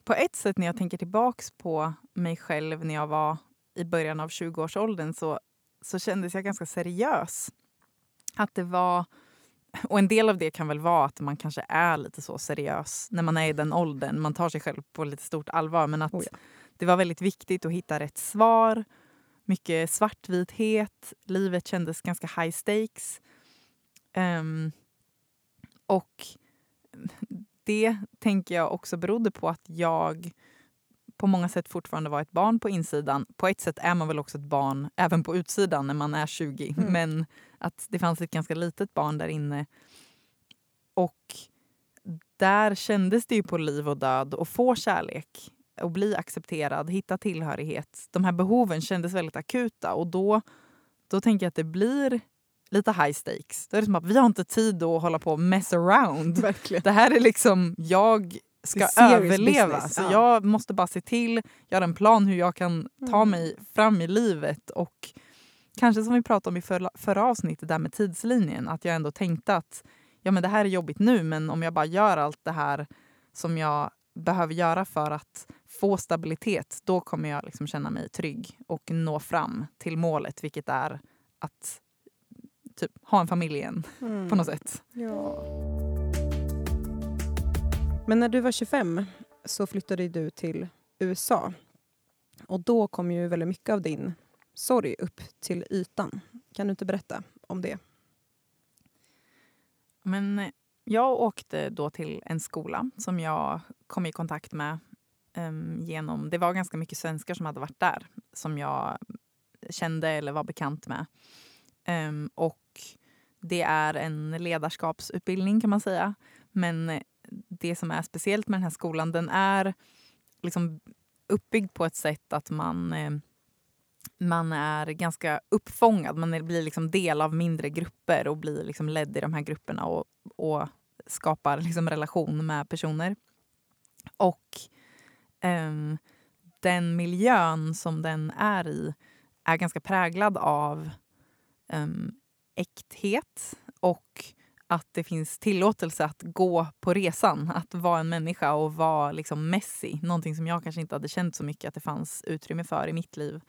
på ett sätt när jag tänker tillbaks på mig själv när jag var i början av 20-årsåldern så, så kändes jag ganska seriös. Att det var och en del av det kan väl vara att man kanske är lite så seriös när man är i den åldern. Man tar sig själv på lite stort allvar. Men att oh ja. det var väldigt viktigt att hitta rätt svar. Mycket svartvithet. Livet kändes ganska high stakes. Um, och det tänker jag också berodde på att jag på många sätt fortfarande var ett barn på insidan. På ett sätt är man väl också ett barn även på utsidan när man är 20. Mm. Men att det fanns ett ganska litet barn där inne. Och där kändes det ju på liv och död att få kärlek och bli accepterad, hitta tillhörighet. De här behoven kändes väldigt akuta och då, då tänker jag att det blir lite high stakes. Då är det som att vi har inte tid att hålla på och mess around. Verkligen. Det här är liksom, jag ska överleva. Business. Så ja. jag måste bara se till, göra en plan hur jag kan ta mm. mig fram i livet och kanske som vi pratade om i förra, förra avsnittet där med tidslinjen, att jag ändå tänkte att ja, men det här är jobbigt nu men om jag bara gör allt det här som jag behöver göra för att få stabilitet, då kommer jag liksom känna mig trygg och nå fram till målet, vilket är att typ, ha en familj igen Mm. på något sätt. Ja. Men när du var 25 så flyttade du till USA. Och då kom ju väldigt mycket av din sorg upp till ytan. Kan du inte berätta om det? Men eh, jag åkte då till en skola som jag kom i kontakt med um, genom... Det var ganska mycket svenskar som hade varit där som jag kände eller var bekant med. Um, och det är en ledarskapsutbildning kan man säga. Men eh, det som är speciellt med den här skolan, den är liksom uppbyggd på ett sätt att man eh, man är ganska uppfångad. Man är- blir liksom del av mindre grupper och blir liksom ledd i de här grupperna och, och skapar liksom relation med personer. Och ehm, den miljön som den är i är ganska präglad av um, äkthet och att det finns tillåtelse att gå på resan, att vara en människa och vara liksom messy. Någonting som jag kanske inte hade känt så mycket att det fanns utrymme för i mitt liv.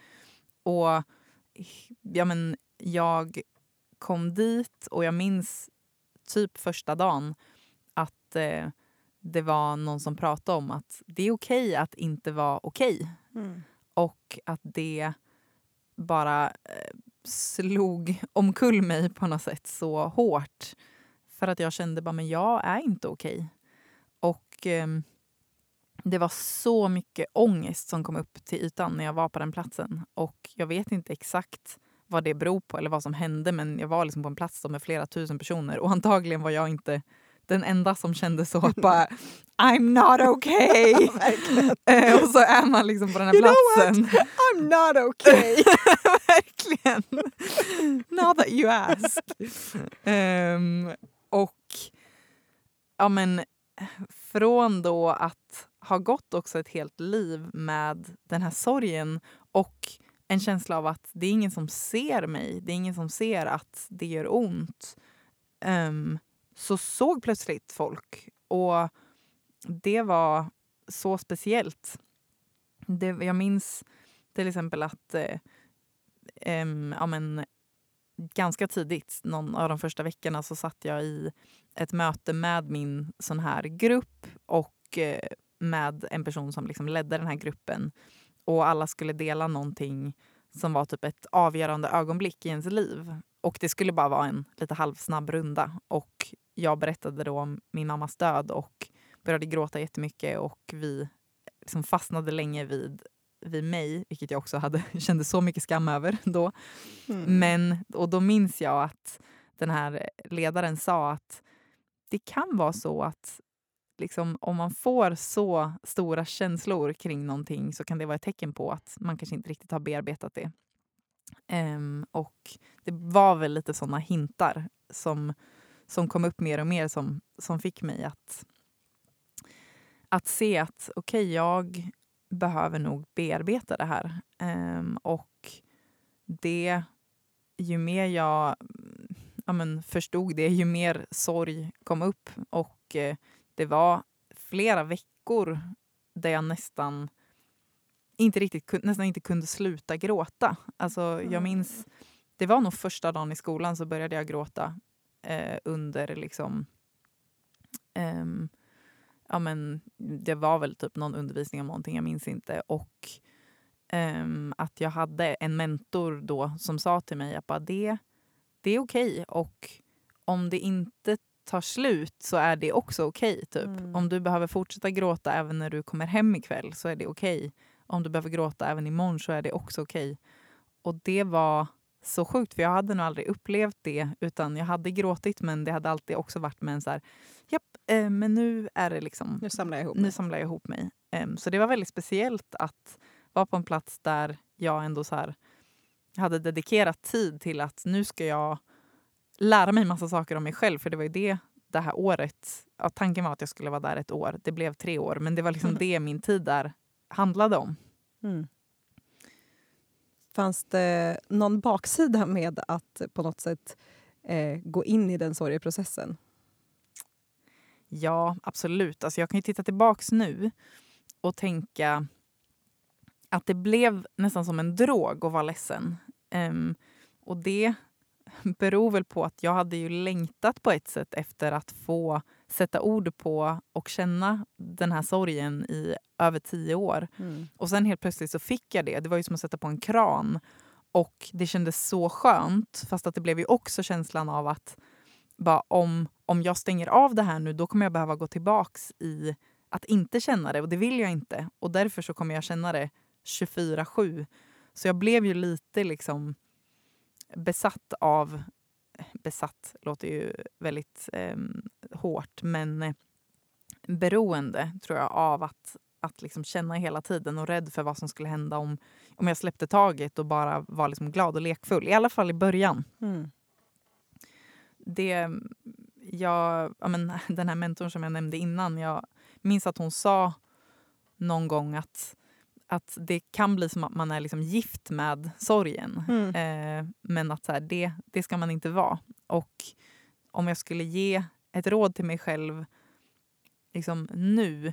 Och ja, men, jag kom dit och jag minns typ första dagen att eh, det var någon som pratade om att det är okej att inte vara okej. Och att det bara eh, slog omkull mig på något sätt så hårt. För att jag kände bara, men jag är inte okej. Och ehm, det var så mycket ångest som kom upp till ytan när jag var på den platsen. Och jag vet inte exakt vad det beror på eller vad som hände men jag var liksom på en plats med flera tusen personer och antagligen var jag inte den enda som kände så. Bara, I'm not okay! Eh, och så är man liksom på den här You platsen. I'm not okay! Verkligen. Now that you ask. Ehm, och ja, men från då att ha gått också ett helt liv med den här sorgen och en känsla av att det är ingen som ser mig, det är ingen som ser att det gör ont. Um, så såg plötsligt folk och det var så speciellt. Det, jag minns till exempel att eh, em, ja, men, ganska tidigt, någon av de första veckorna, så satt jag i ett möte med min sån här grupp och eh, med en person som liksom ledde den här gruppen. Och alla skulle dela någonting som var typ ett avgörande ögonblick i ens liv. Och det skulle bara vara en lite halvsnabb runda. Och jag berättade då om min mammas död och började gråta jättemycket och vi liksom fastnade länge vid, vid mig, vilket jag också hade, kände så mycket skam över då. Mm. Men, och då minns jag att den här ledaren sa att det kan vara så att liksom, om man får så stora känslor kring någonting så kan det vara ett tecken på att man kanske inte riktigt har bearbetat det. Ehm, och det var väl lite såna hintar som, som kom upp mer och mer som, som fick mig att, att se att okej, jag behöver nog bearbeta det här. Ehm, och det, ju mer jag ja, men, förstod det, ju mer sorg kom upp. Och eh, det var flera veckor där jag nästan inte riktigt nästan inte kunde sluta gråta. Alltså, jag minns, det var nog första dagen i skolan så började jag gråta eh, under liksom ehm, ja, men, det var väl typ någon undervisning om någonting, jag minns inte. Och ehm, att jag hade en mentor då som sa till mig att bara det, det är okej och om det inte tar slut så är det också okej. typ. Mm. Om du behöver fortsätta gråta även när du kommer hem ikväll så är det okej. Om du behöver gråta även imorgon så är det också okej. Och det var så sjukt för jag hade nog aldrig upplevt det utan jag hade gråtit men det hade alltid också varit med en så här, japp, eh, men nu är det liksom Nu samlar jag ihop nu mig. samlar jag ihop mig. Em, så det var väldigt speciellt att vara på en plats där jag ändå så här hade dedikerat tid till att nu ska jag lära mig massa saker om mig själv. För det var ju det det här året, ja, tanken var att jag skulle vara där ett år. Det blev tre år, men det var liksom Mm. det min tid där handlade om. Mm. Fanns det någon baksida med att på något sätt eh, gå in i den sorgeprocessen? Ja, absolut. Alltså jag kan ju titta tillbaks nu och tänka att det blev nästan som en drog att vara ledsen. Um, och det beror väl på att jag hade ju längtat på ett sätt efter att få sätta ord på och känna den här sorgen i över tio år. Mm. Och sen helt plötsligt så fick jag det. Det var ju som att sätta på en kran. Och det kändes så skönt, fast att det blev ju också känslan av att bara om, om jag stänger av det här nu då kommer jag behöva gå tillbaks i att inte känna det och det vill jag inte. Och därför så kommer jag känna det 24-7. Så jag blev ju lite liksom besatt av... Besatt låter ju väldigt eh, hårt, men eh, beroende tror jag av att, att liksom känna hela tiden och rädd för vad som skulle hända om, om jag släppte taget och bara var liksom glad och lekfull. I alla fall i början. Mm. Det, jag, ja, men, den här mentorn som jag nämnde innan, jag minns att hon sa någon gång att att det kan bli som att man är liksom gift med sorgen. Mm. Eh, men att så här, det, det ska man inte vara. Och om jag skulle ge ett råd till mig själv liksom nu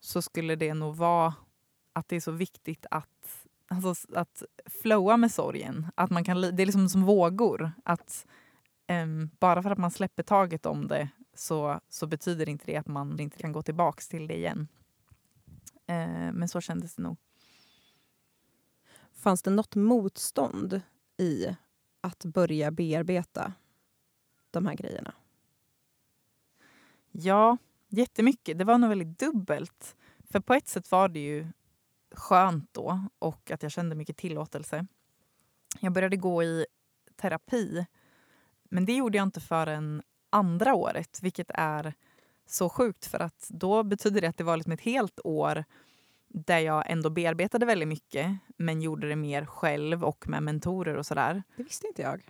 så skulle det nog vara att det är så viktigt att, alltså, att flowa med sorgen. Att man kan, det är liksom som vågor. Att um, Bara för att man släpper taget om det så, så betyder inte det att man inte kan gå tillbaka till det igen. Uh, men så kändes det nog. Fanns det något motstånd i att börja bearbeta de här grejerna? Ja, jättemycket. Det var nog väldigt dubbelt. För på ett sätt var det ju skönt då och att jag kände mycket tillåtelse. Jag började gå i terapi, men det gjorde jag inte förrän andra året, vilket är så sjukt för att då betyder det att det var liksom ett helt år där jag ändå bearbetade väldigt mycket men gjorde det mer själv och med mentorer och sådär. Det visste inte jag.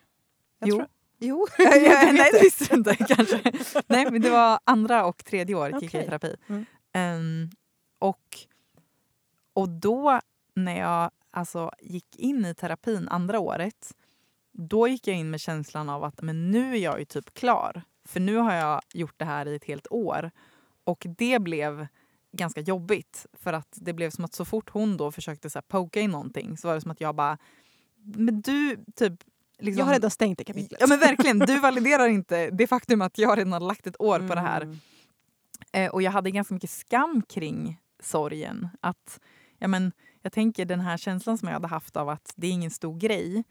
jag jo. Tror... Jo, jag, jag, nej, det visste du inte kanske. nej, men det var andra och tredje året okay. gick jag i terapi. Mm. Um, och, och då när jag alltså, gick in i terapin andra året då gick jag in med känslan av att men nu är jag ju typ klar. För nu har jag gjort det här i ett helt år. Och det blev ganska jobbigt. För att det blev som att så fort hon då försökte så här, poka i någonting så var det som att jag bara... Men du, typ... Liksom, jag har redan stängt det kapitlet. Ja men verkligen, du validerar inte det faktum att jag redan har lagt ett år mm. på det här. Mm. Eh, och jag hade ganska mycket skam kring sorgen. Att, ja, men, jag tänker den här känslan som jag hade haft av att det är ingen stor grej.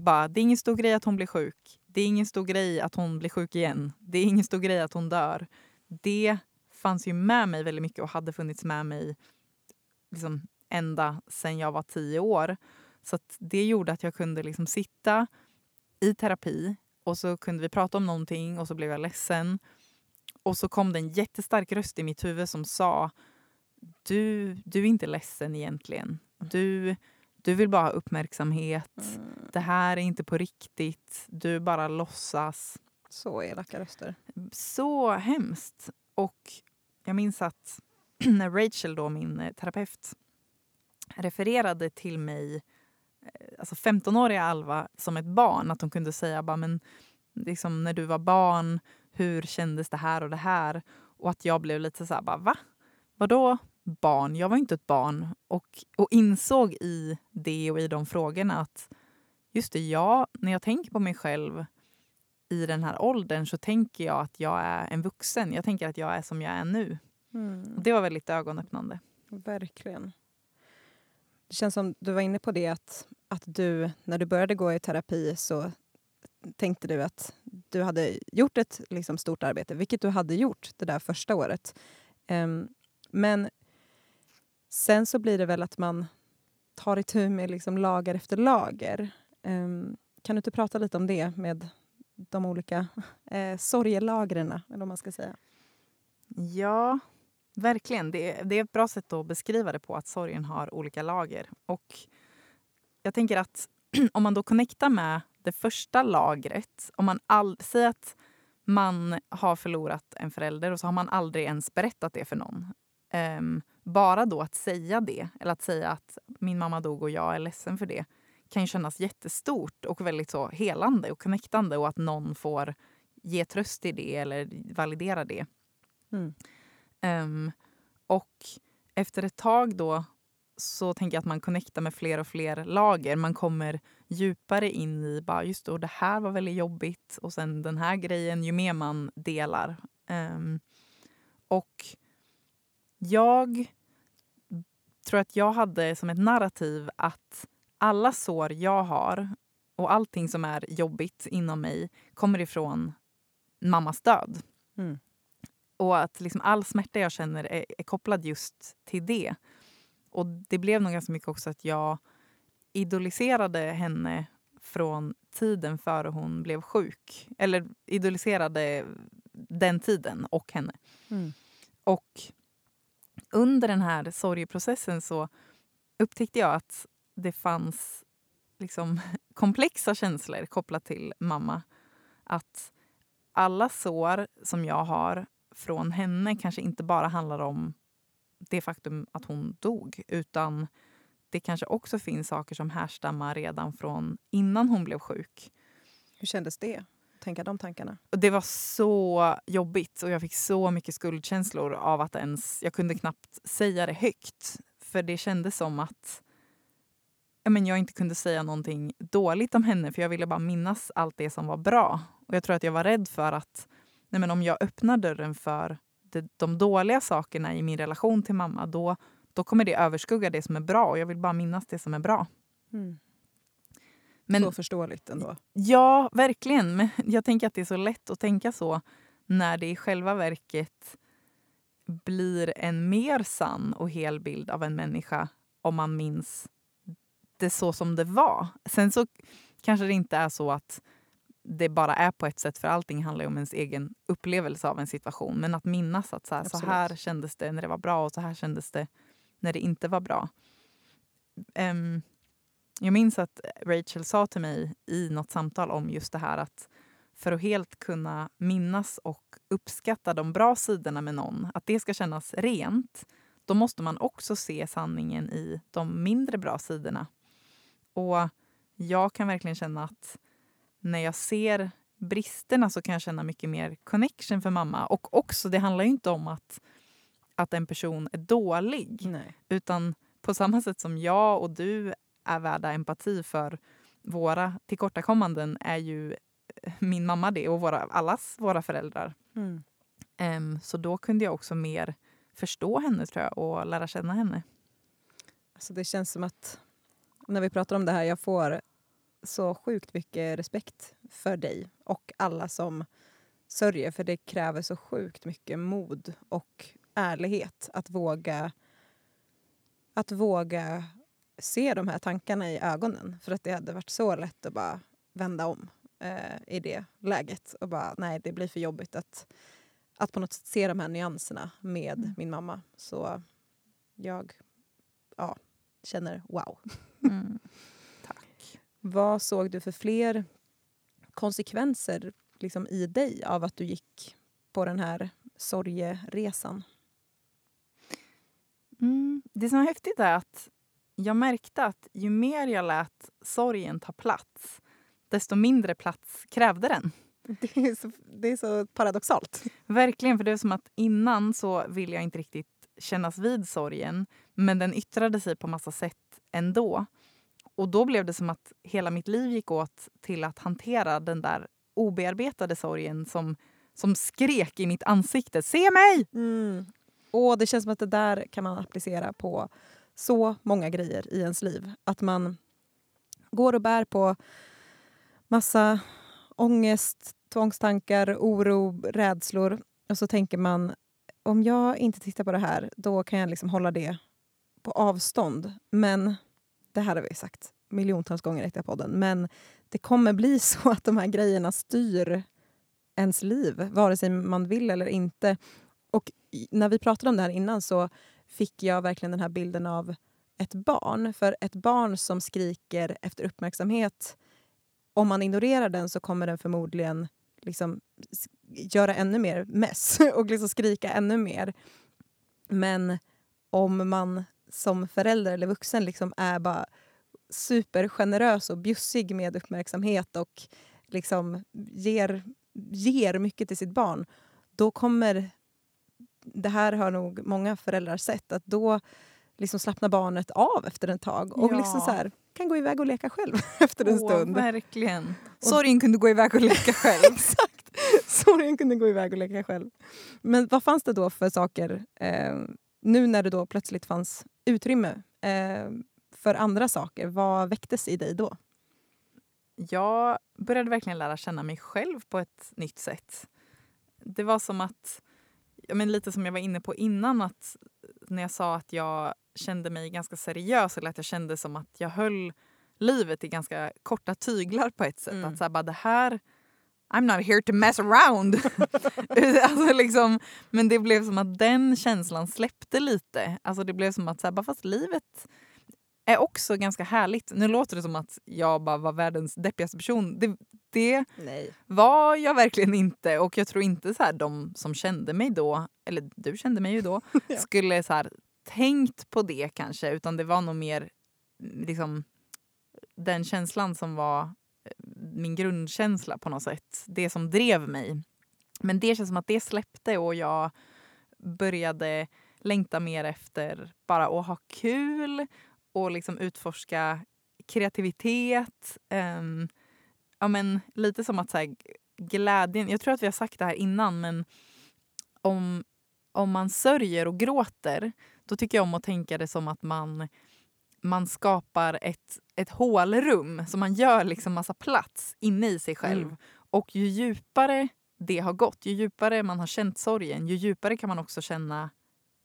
Bara, det är ingen stor grej att hon blir sjuk. Det är ingen stor grej att hon blir sjuk igen. Det är ingen stor grej att hon dör. Det fanns ju med mig väldigt mycket och hade funnits med mig liksom ända sen jag var tio år. Så det gjorde att jag kunde liksom sitta i terapi och så kunde vi prata om någonting och så blev jag ledsen. Och så kom det en jättestark röst i mitt huvud som sa du, du är inte ledsen egentligen. Du, du vill bara ha uppmärksamhet. Mm. Det här är inte på riktigt. Du bara låtsas. Så elaka röster. Så hemskt. Och jag minns att när Rachel, då, min eh, terapeut, refererade till mig, eh, alltså 15-åriga Alva, som ett barn. Att hon kunde säga bara, men liksom, när du var barn, hur kändes det här och det här? Och att jag blev lite så här, bara, va? Vadå barn? Jag var inte ett barn. Och, och insåg i det och i de frågorna att just det, ja, när jag tänker på mig själv i den här åldern så tänker jag att jag är en vuxen. Jag tänker att jag är som jag är nu. Mm. Det var väldigt ögonöppnande. Verkligen. Det känns som du var inne på det att, att du, när du började gå i terapi så tänkte du att du hade gjort ett liksom, stort arbete, vilket du hade gjort det där första året. Um, men sen så blir det väl att man tar itu med liksom, lager efter lager. Um, kan du inte prata lite om det med de olika eh, sorgelagren, eller vad man ska säga. Ja, verkligen. Det, det är ett bra sätt att beskriva det på, att sorgen har olika lager. Och jag tänker att om man då connectar med det första lagret, om man all, säger att man har förlorat en förälder och så har man aldrig ens berättat det för någon. Um, bara då att säga det, eller att säga att min mamma dog och jag är ledsen för det, kan ju kännas jättestort och väldigt så helande och connectande och att någon får ge tröst i det eller validera det. Mm. Um, och efter ett tag då så tänker jag att man connectar med fler och fler lager. Man kommer djupare in i bara just då, det här var väldigt jobbigt och sen den här grejen ju mer man delar. Um, och jag tror att jag hade som ett narrativ att alla sår jag har och allting som är jobbigt inom mig kommer ifrån mammas död. Mm. Och att liksom all smärta jag känner är, är, kopplad just till det. Och det blev nog ganska mycket också att jag idoliserade henne från tiden före hon blev sjuk. Eller idoliserade den tiden och henne. Mm. Och under den här sorgeprocessen så upptäckte jag att det fanns liksom komplexa känslor kopplat till mamma. Att alla sår som jag har från henne kanske inte bara handlar om det faktum att hon dog utan det kanske också finns saker som härstammar redan från innan hon blev sjuk. Hur kändes det? Tänka de tankarna? Det var så jobbigt och jag fick så mycket skuldkänslor av att ens... Jag kunde knappt säga det högt. För det kändes som att ja, men jag inte kunde säga någonting dåligt om henne för jag ville bara minnas allt det som var bra. Och Jag tror att jag var rädd för att nej, men om jag öppnar dörren för det, de dåliga sakerna i min relation till mamma då, då kommer det överskugga det som är bra och jag vill bara minnas det som är bra. Mm. Men, så förståeligt ändå. Ja, verkligen. Men jag tänker att det är så lätt att tänka så när det i själva verket blir en mer sann och hel bild av en människa om man minns det så som det var. Sen så kanske det inte är så att det bara är på ett sätt, för allting handlar om ens egen upplevelse av en situation. Men att minnas att så här, så här kändes det när det var bra och så här kändes det när det inte var bra. Um, jag minns att Rachel sa till mig i något samtal om just det här att för att helt kunna minnas och uppskatta de bra sidorna med någon, att det ska kännas rent, då måste man också se sanningen i de mindre bra sidorna. Och jag kan verkligen känna att när jag ser bristerna så kan jag känna mycket mer connection för mamma. Och också, det handlar ju inte om att, att en person är dålig. Nej. Utan på samma sätt som jag och du är värda empati för våra tillkortakommanden är ju min mamma det och våra, allas våra föräldrar. Mm. Um, så då kunde jag också mer förstå henne tror jag och lära känna henne. Alltså det känns som att när vi pratar om det här, jag får så sjukt mycket respekt för dig och alla som sörjer för det kräver så sjukt mycket mod och ärlighet att våga att våga se de här tankarna i ögonen. För att det hade varit så lätt att bara vända om eh, i det läget och bara nej, det blir för jobbigt att, att på något sätt se de här nyanserna med mm. min mamma. Så jag ja, känner wow. Mm. Vad såg du för fler konsekvenser liksom, i dig av att du gick på den här sorgeresan? Mm. Det som är häftigt är att jag märkte att ju mer jag lät sorgen ta plats desto mindre plats krävde den. Det är så, det är så paradoxalt. Verkligen, för det är som att innan så ville jag inte riktigt kännas vid sorgen men den yttrade sig på massa sätt ändå. Och då blev det som att hela mitt liv gick åt till att hantera den där obearbetade sorgen som, som skrek i mitt ansikte. Se mig! Mm. Och det känns som att det där kan man applicera på så många grejer i ens liv. Att man går och bär på massa ångest, tvångstankar, oro, rädslor. Och så tänker man, om jag inte tittar på det här, då kan jag liksom hålla det på avstånd. Men det här har vi sagt miljontals gånger i Äkta-podden, men det kommer bli så att de här grejerna styr ens liv, vare sig man vill eller inte. Och när vi pratade om det här innan så fick jag verkligen den här bilden av ett barn. För ett barn som skriker efter uppmärksamhet, om man ignorerar den så kommer den förmodligen liksom göra ännu mer mess och liksom skrika ännu mer. Men om man som förälder eller vuxen liksom är bara supergenerös och bjussig med uppmärksamhet och liksom ger, ger mycket till sitt barn, då kommer... Det här har nog många föräldrar sett, att då liksom slappnar barnet av efter ett tag och Ja. liksom så här, kan gå iväg och leka själv efter en stund. Åh, verkligen. Sorgen kunde gå iväg och leka själv. Exakt! Sorgen kunde gå iväg och leka själv. Men vad fanns det då för saker, eh, nu när det då plötsligt fanns utrymme eh, för andra saker? Vad väcktes i dig då? Jag började verkligen lära känna mig själv på ett nytt sätt. Det var som att, men lite som jag var inne på innan, att när jag sa att jag kände mig ganska seriös eller att jag kände som att jag höll livet i ganska korta tyglar på ett sätt. Mm. Att så här, bara det här, I'm not here to mess around. alltså liksom, men det blev som att den känslan släppte lite. Alltså det blev som att så här, bara fast livet är också ganska härligt. Nu låter det som att jag bara var världens deppigaste person. Det, det Nej. var jag verkligen inte. Och jag tror inte så här, de som kände mig då, eller du kände mig ju då, Ja. skulle så här, tänkt på det kanske. Utan det var nog mer liksom, den känslan som var eh, min grundkänsla på något sätt. Det som drev mig. Men det känns som att det släppte och jag började längta mer efter bara att ha kul och liksom utforska kreativitet. Ehm, ja, men lite som att så här, glädjen... Jag tror att vi har sagt det här innan, men om, om man sörjer och gråter då tycker jag om att tänka det som att man, man skapar ett, ett hålrum. Så man gör liksom massa plats inne i sig själv. Mm. Och ju djupare det har gått, ju djupare man har känt sorgen, ju djupare kan man också känna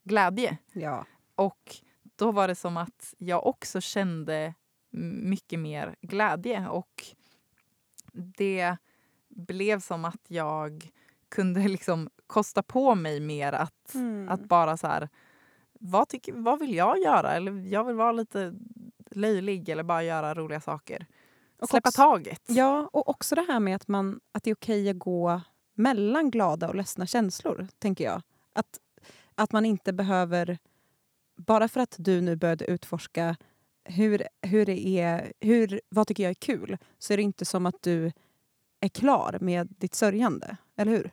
glädje. Ja. Och då var det som att jag också kände mycket mer glädje. Och det blev som att jag kunde liksom kosta på mig mer att, Mm. att bara så här... Vad, tycker, vad vill jag göra? Eller jag vill vara lite löjlig eller bara göra roliga saker. Och Släppa också- taget. Ja, och också det här med att, man, att det är okej att gå mellan glada och ledsna känslor, tänker jag. Att, att man inte behöver... Bara för att du nu började utforska hur, hur det är, hur, vad tycker jag är kul, så är det inte som att du är klar med ditt sörjande. Eller hur?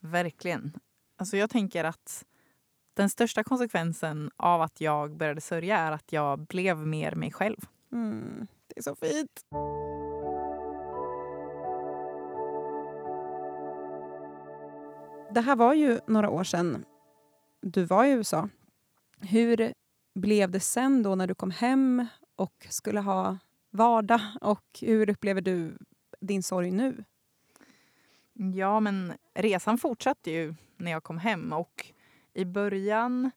Verkligen. Alltså jag tänker att den största konsekvensen av att jag började sörja är att jag blev mer mig själv. Mm, det är så fint. Det här var ju några år sedan du var i USA. Hur blev det sen då när du kom hem och skulle ha vardag? Och hur upplever du din sorg nu? Ja, men resan fortsatte ju när jag kom hem och i början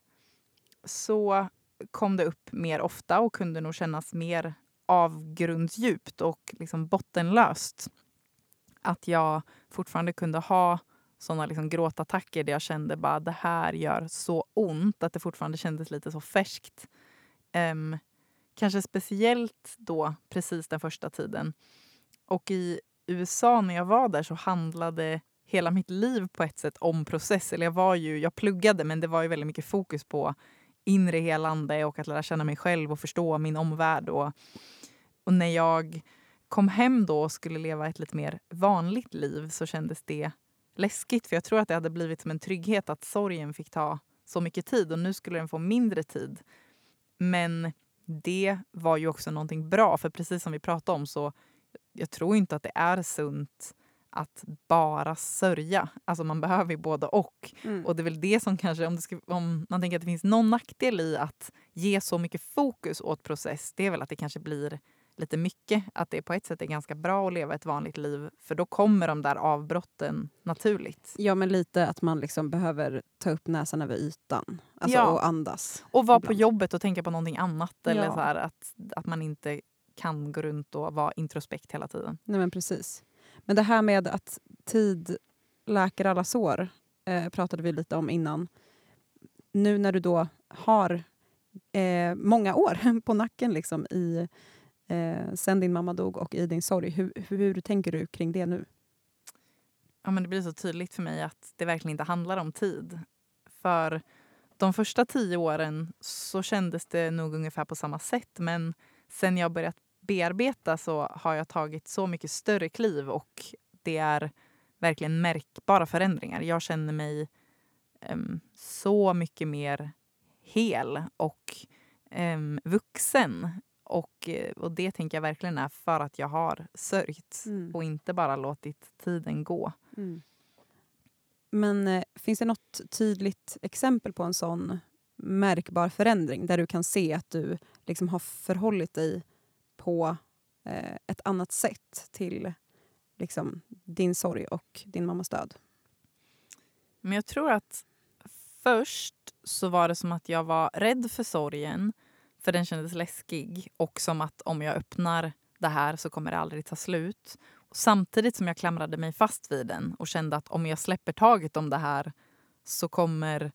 så kom det upp mer ofta och kunde nog kännas mer avgrundsdjupt och liksom bottenlöst. Att jag fortfarande kunde ha såna liksom gråtattacker där jag kände bara det här gör så ont att det fortfarande kändes lite så färskt. Um, kanske speciellt då precis den första tiden. Och i USA när jag var där så handlade hela mitt liv på ett sätt om process. Eller jag, var ju, jag pluggade men det var ju väldigt mycket fokus på inre helande och att lära känna mig själv och förstå min omvärld. Och, och när jag kom hem då och skulle leva ett lite mer vanligt liv så kändes det läskigt. För jag tror att det hade blivit som en trygghet att sorgen fick ta så mycket tid och nu skulle den få mindre tid. Men det var ju också någonting bra för precis som vi pratade om så jag tror inte att det är sunt att bara sörja. Alltså man behöver ju både och. Och det är väl det som kanske, om, ska, om man tänker att det finns någon nackdel i att ge så mycket fokus åt process, det är väl att det kanske blir lite mycket. Att det på ett sätt är ganska bra att leva ett vanligt liv för då kommer de där avbrotten naturligt. Ja, men lite att man liksom behöver ta upp näsan över ytan alltså, Ja. och andas. Och vara på Ibland. jobbet och tänka på någonting annat. Eller Ja. så här, att, att man inte kan gå runt och vara introspekt hela tiden. Nej, men precis. Men det här med att tid läker alla sår eh, pratade vi lite om innan. Nu när du då har eh, många år på nacken liksom, i, eh, sen din mamma dog och i din sorg, hur, hur tänker du kring det nu? ja, men det blir så tydligt för mig att det verkligen inte handlar om tid. För de första tio åren så kändes det nog ungefär på samma sätt. Men sen jag börjat bearbeta så har jag tagit så mycket större kliv och det är verkligen märkbara förändringar. Jag känner mig um, så mycket mer hel och um, vuxen. Och, och det tänker jag verkligen är för att jag har sörjt mm. och inte bara låtit tiden gå. Mm. Men eh, finns det något tydligt exempel på en sån märkbar förändring där du kan se att du liksom har förhållit dig på eh, ett annat sätt till liksom, din sorg och din mammas död? Men jag tror att först så var det som att jag var rädd för sorgen för den kändes läskig och som att om jag öppnar det här så kommer det aldrig ta slut. Och samtidigt som jag klamrade mig fast vid den och kände att om jag släpper taget om det här så kommer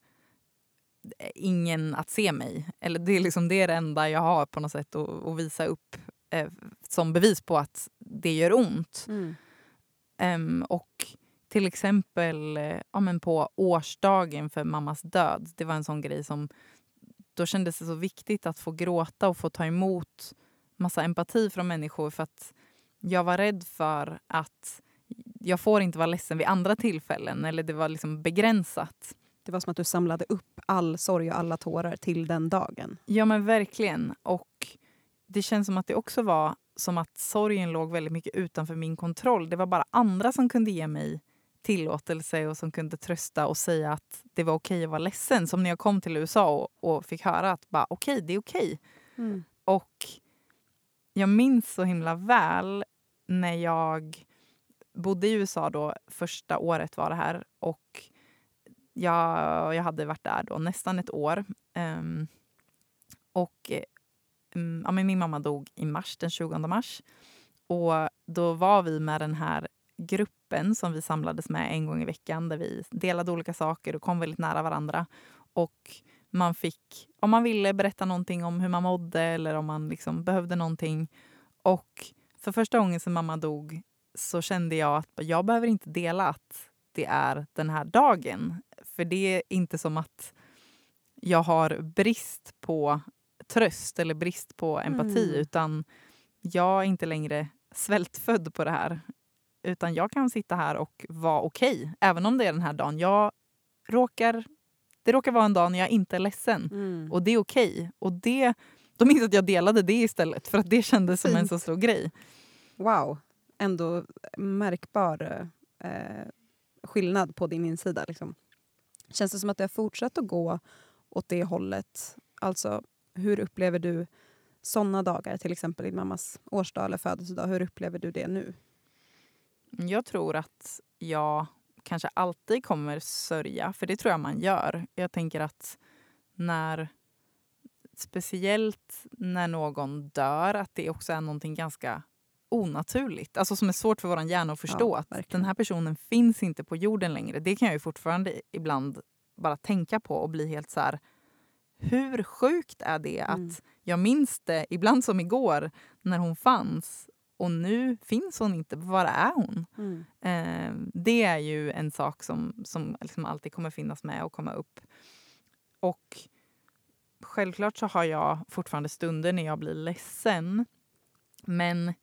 ingen att se mig. Eller det är liksom det, är det enda jag har på något sätt att, att visa upp eh, som bevis på att det gör ont. Mm. Um, och till exempel eh, ja, men på årsdagen för mammas död. Det var en sån grej som... Då kändes det så viktigt att få gråta och få ta emot massa empati från människor för att jag var rädd för att jag får inte vara ledsen vid andra tillfällen. Eller det var liksom begränsat. Det var som att du samlade upp all sorg och alla tårar till den dagen. Ja men verkligen. Och det känns som att det också var som att sorgen låg väldigt mycket utanför min kontroll. Det var bara andra som kunde ge mig tillåtelse och som kunde trösta och säga att det var okej att vara ledsen. Som när jag kom till USA och, och fick höra att bara okej, det är okej. Mm. Och jag minns så himla väl när jag bodde i USA då, första året var det här och jag, jag hade varit där då nästan ett år. Um, och um, ja, men min mamma dog i mars, den 20 mars. Och då var vi med den här gruppen som vi samlades med en gång i veckan där vi delade olika saker och kom väldigt nära varandra. Och man fick, om man ville, berätta någonting om hur man mådde eller om man liksom behövde någonting. Och för första gången sedan mamma dog så kände jag att jag behöver inte dela att det är den här dagen. För det är inte som att jag har brist på tröst eller brist på empati mm. utan jag är inte längre svältfödd på det här. Utan jag kan sitta här och vara okej, okay, även om det är den här dagen. Jag råkar, det råkar vara en dag när jag inte är ledsen mm. och det är okej. Okay. Och det, då minns jag att jag delade det istället för att det kändes som en så stor grej. Wow, ändå märkbar eh, skillnad på din insida. Liksom. Känns det som att det har fortsatt att gå åt det hållet? Alltså, hur upplever du såna dagar, till exempel din mammas årsdag eller födelsedag? Hur upplever du det nu? Jag tror att jag kanske alltid kommer sörja, för det tror jag man gör. Jag tänker att när speciellt när någon dör, att det också är någonting ganska onaturligt. Alltså som är svårt för vår hjärna att förstå. Ja, att den här personen finns inte på jorden längre. Det kan jag ju fortfarande ibland bara tänka på och bli helt så här... Hur sjukt är det mm. att jag minns det, ibland som igår, när hon fanns och nu finns hon inte. Var är hon? Mm. Eh, det är ju en sak som, som liksom alltid kommer finnas med och komma upp. Och självklart så har jag fortfarande stunder när jag blir ledsen. Men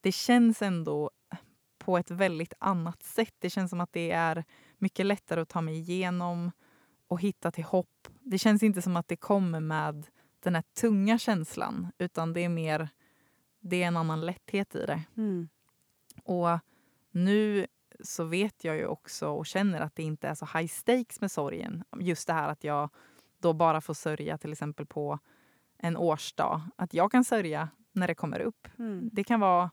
det känns ändå på ett väldigt annat sätt. Det känns som att det är mycket lättare att ta mig igenom och hitta till hopp. Det känns inte som att det kommer med den här tunga känslan utan det är mer det är en annan lätthet i det. Mm. Och nu så vet jag ju också och känner att det inte är så high stakes med sorgen. Just det här att jag då bara får sörja till exempel på en årsdag. Att jag kan sörja när det kommer upp. Mm. Det kan vara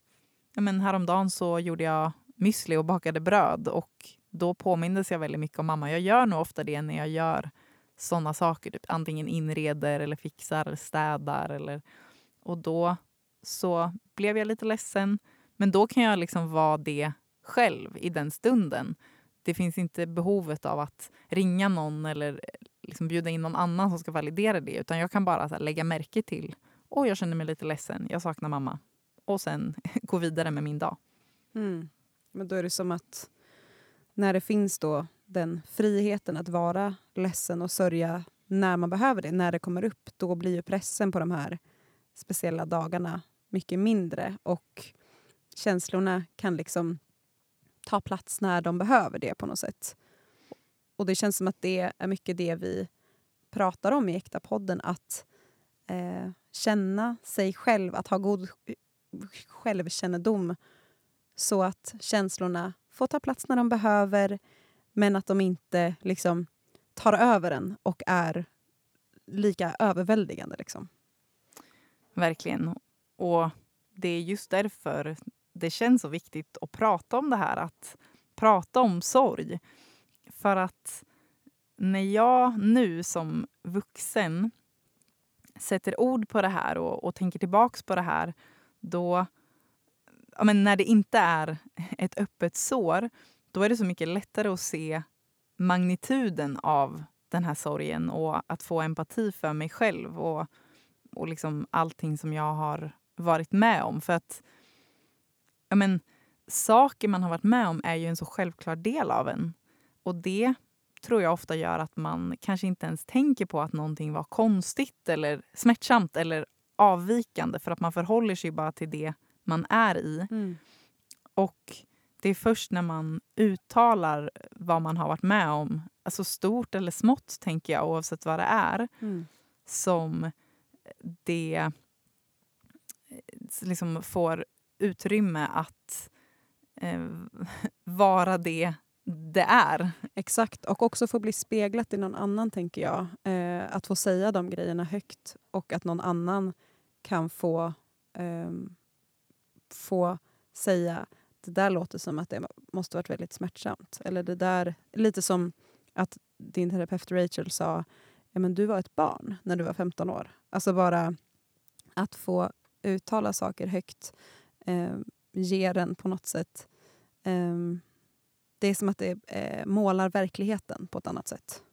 men häromdagen så gjorde jag müsli och bakade bröd och då påmindes jag väldigt mycket om mamma. Jag gör nog ofta det när jag gör såna saker. Typ antingen inreder eller fixar eller städar. Eller, och då så blev jag lite ledsen. Men då kan jag liksom vara det själv i den stunden. Det finns inte behovet av att ringa någon eller eh, liksom bjuda in någon annan som ska validera det. Utan jag kan bara här, lägga märke till, åh jag känner mig lite ledsen, jag saknar mamma och sen gå vidare med min dag. Mm. Men då är det som att när det finns då den friheten att vara ledsen och sörja när man behöver det, när det kommer upp, då blir ju pressen på de här speciella dagarna mycket mindre och känslorna kan liksom ta plats när de behöver det på något sätt. Och det känns som att det är mycket det vi pratar om i Äkta-podden, att eh, känna sig själv, att ha god självkännedom så att känslorna får ta plats när de behöver men att de inte liksom tar över en och är lika överväldigande. Liksom. Verkligen. Och det är just därför det känns så viktigt att prata om det här. Att prata om sorg. För att när jag nu som vuxen sätter ord på det här och, och tänker tillbaks på det här då, ja, men när det inte är ett öppet sår, då är det så mycket lättare att se magnituden av den här sorgen och att få empati för mig själv och, och liksom allting som jag har varit med om. För att ja, men, saker man har varit med om är ju en så självklar del av en. Och det tror jag ofta gör att man kanske inte ens tänker på att någonting var konstigt eller smärtsamt eller avvikande för att man förhåller sig bara till det man är i. Mm. Och det är först när man uttalar vad man har varit med om, alltså stort eller smått tänker jag oavsett vad det är, Mm. som det liksom får utrymme att eh, vara det det är. Exakt, och också få bli speglat i någon annan, tänker jag. Eh, att få säga de grejerna högt och att någon annan kan få, eh, få säga det där låter som att det måste varit väldigt smärtsamt. Eller det där, lite som att din terapeut Rachel sa ja, men du var ett barn när du var 15 år. Alltså bara att få uttala saker högt eh, ger en på något sätt Eh, det är som att det eh, målar verkligheten på ett annat sätt.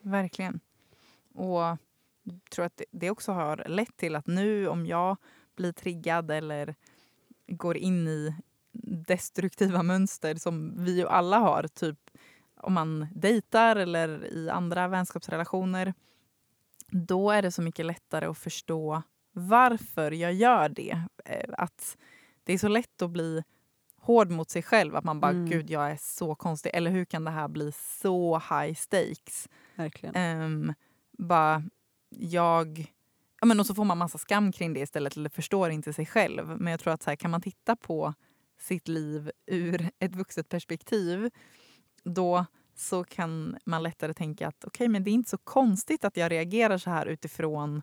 Verkligen. Och jag tror att det också har lett till att nu om jag blir triggad eller går in i destruktiva mönster som vi ju alla har, typ om man dejtar eller i andra vänskapsrelationer, då är det så mycket lättare att förstå varför jag gör det. Eh, Att det är så lätt att bli hård mot sig själv. Att man bara, Mm. gud jag är så konstig. Eller hur kan det här bli så high stakes? Verkligen. Um, bara, jag... Ja, men och så får man massa skam kring det istället, eller förstår inte sig själv. Men jag tror att så här, kan man titta på sitt liv ur ett vuxet perspektiv då så kan man lättare tänka att okej, men det är inte så konstigt att jag reagerar så här utifrån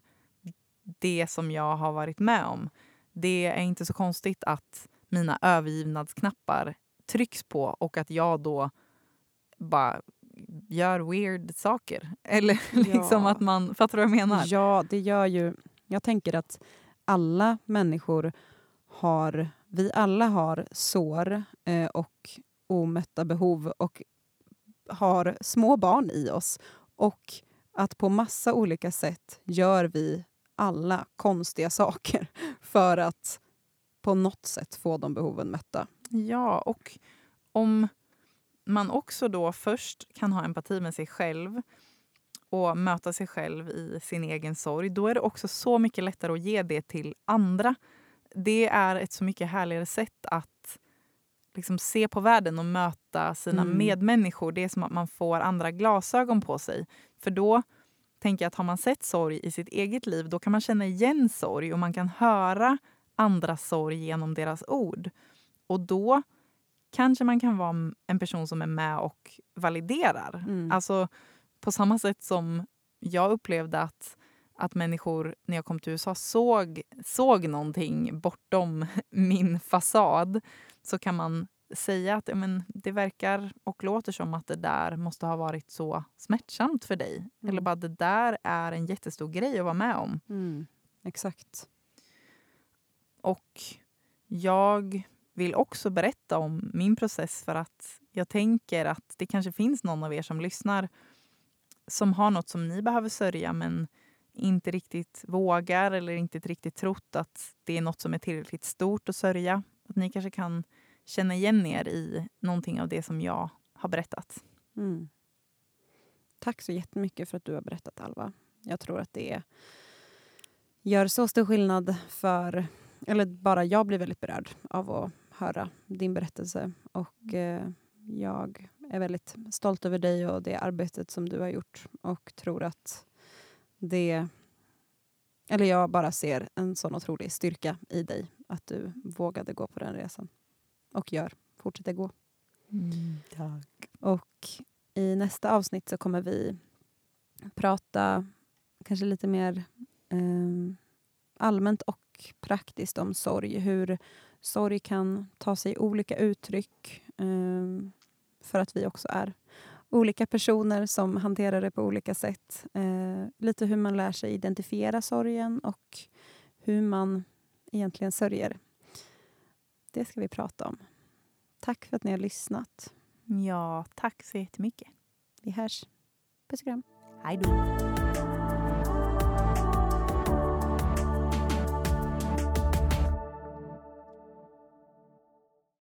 det som jag har varit med om. Det är inte så konstigt att mina övergivnadsknappar trycks på och att jag då bara gör weird saker. Eller liksom Ja. att man... Fattar du vad jag menar? Ja, det gör ju... Jag tänker att alla människor har... Vi alla har sår eh, och omätta behov och har små barn i oss. Och att på massa olika sätt gör vi alla konstiga saker för att på något sätt få de behoven mätta. Ja, och om man också då först kan ha empati med sig själv och möta sig själv i sin egen sorg, då är det också så mycket lättare att ge det till andra. Det är ett så mycket härligare sätt att liksom se på världen och möta sina Mm. medmänniskor. Det är som att man får andra glasögon på sig. För då tänker jag att har man sett sorg i sitt eget liv, då kan man känna igen sorg och man kan höra andras sorg genom deras ord. Och då kanske man kan vara en person som är med och validerar. Mm. Alltså på samma sätt som jag upplevde att, att människor när jag kom till USA såg, såg någonting bortom min fasad så kan man säga att men, det verkar och låter som att det där måste ha varit så smärtsamt för dig. Mm. Eller bara det där är en jättestor grej att vara med om. Mm. Exakt. Och jag vill också berätta om min process för att jag tänker att det kanske finns någon av er som lyssnar som har något som ni behöver sörja men inte riktigt vågar eller inte riktigt trott att det är något som är tillräckligt stort att sörja. Att ni kanske kan känna igen er i någonting av det som jag har berättat. Mm. Tack så jättemycket för att du har berättat, Alva. Jag tror att det gör så stor skillnad för eller bara jag blir väldigt berörd av att höra din berättelse. Och eh, jag är väldigt stolt över dig och det arbetet som du har gjort och tror att det... Eller jag bara ser en sån otrolig styrka i dig, att du vågade gå på den resan. Och gör, fortsätter gå. Mm, tack. Och i nästa avsnitt så kommer vi prata kanske lite mer eh, allmänt och praktiskt om sorg. Hur sorg kan ta sig olika uttryck. Eh, för att vi också är olika personer som hanterar det på olika sätt. Eh, lite hur man lär sig identifiera sorgen och hur man egentligen sörjer. Det ska vi prata om. Tack för att ni har lyssnat. Ja, tack så jättemycket. Vi hörs. Puss och kram. Hej då.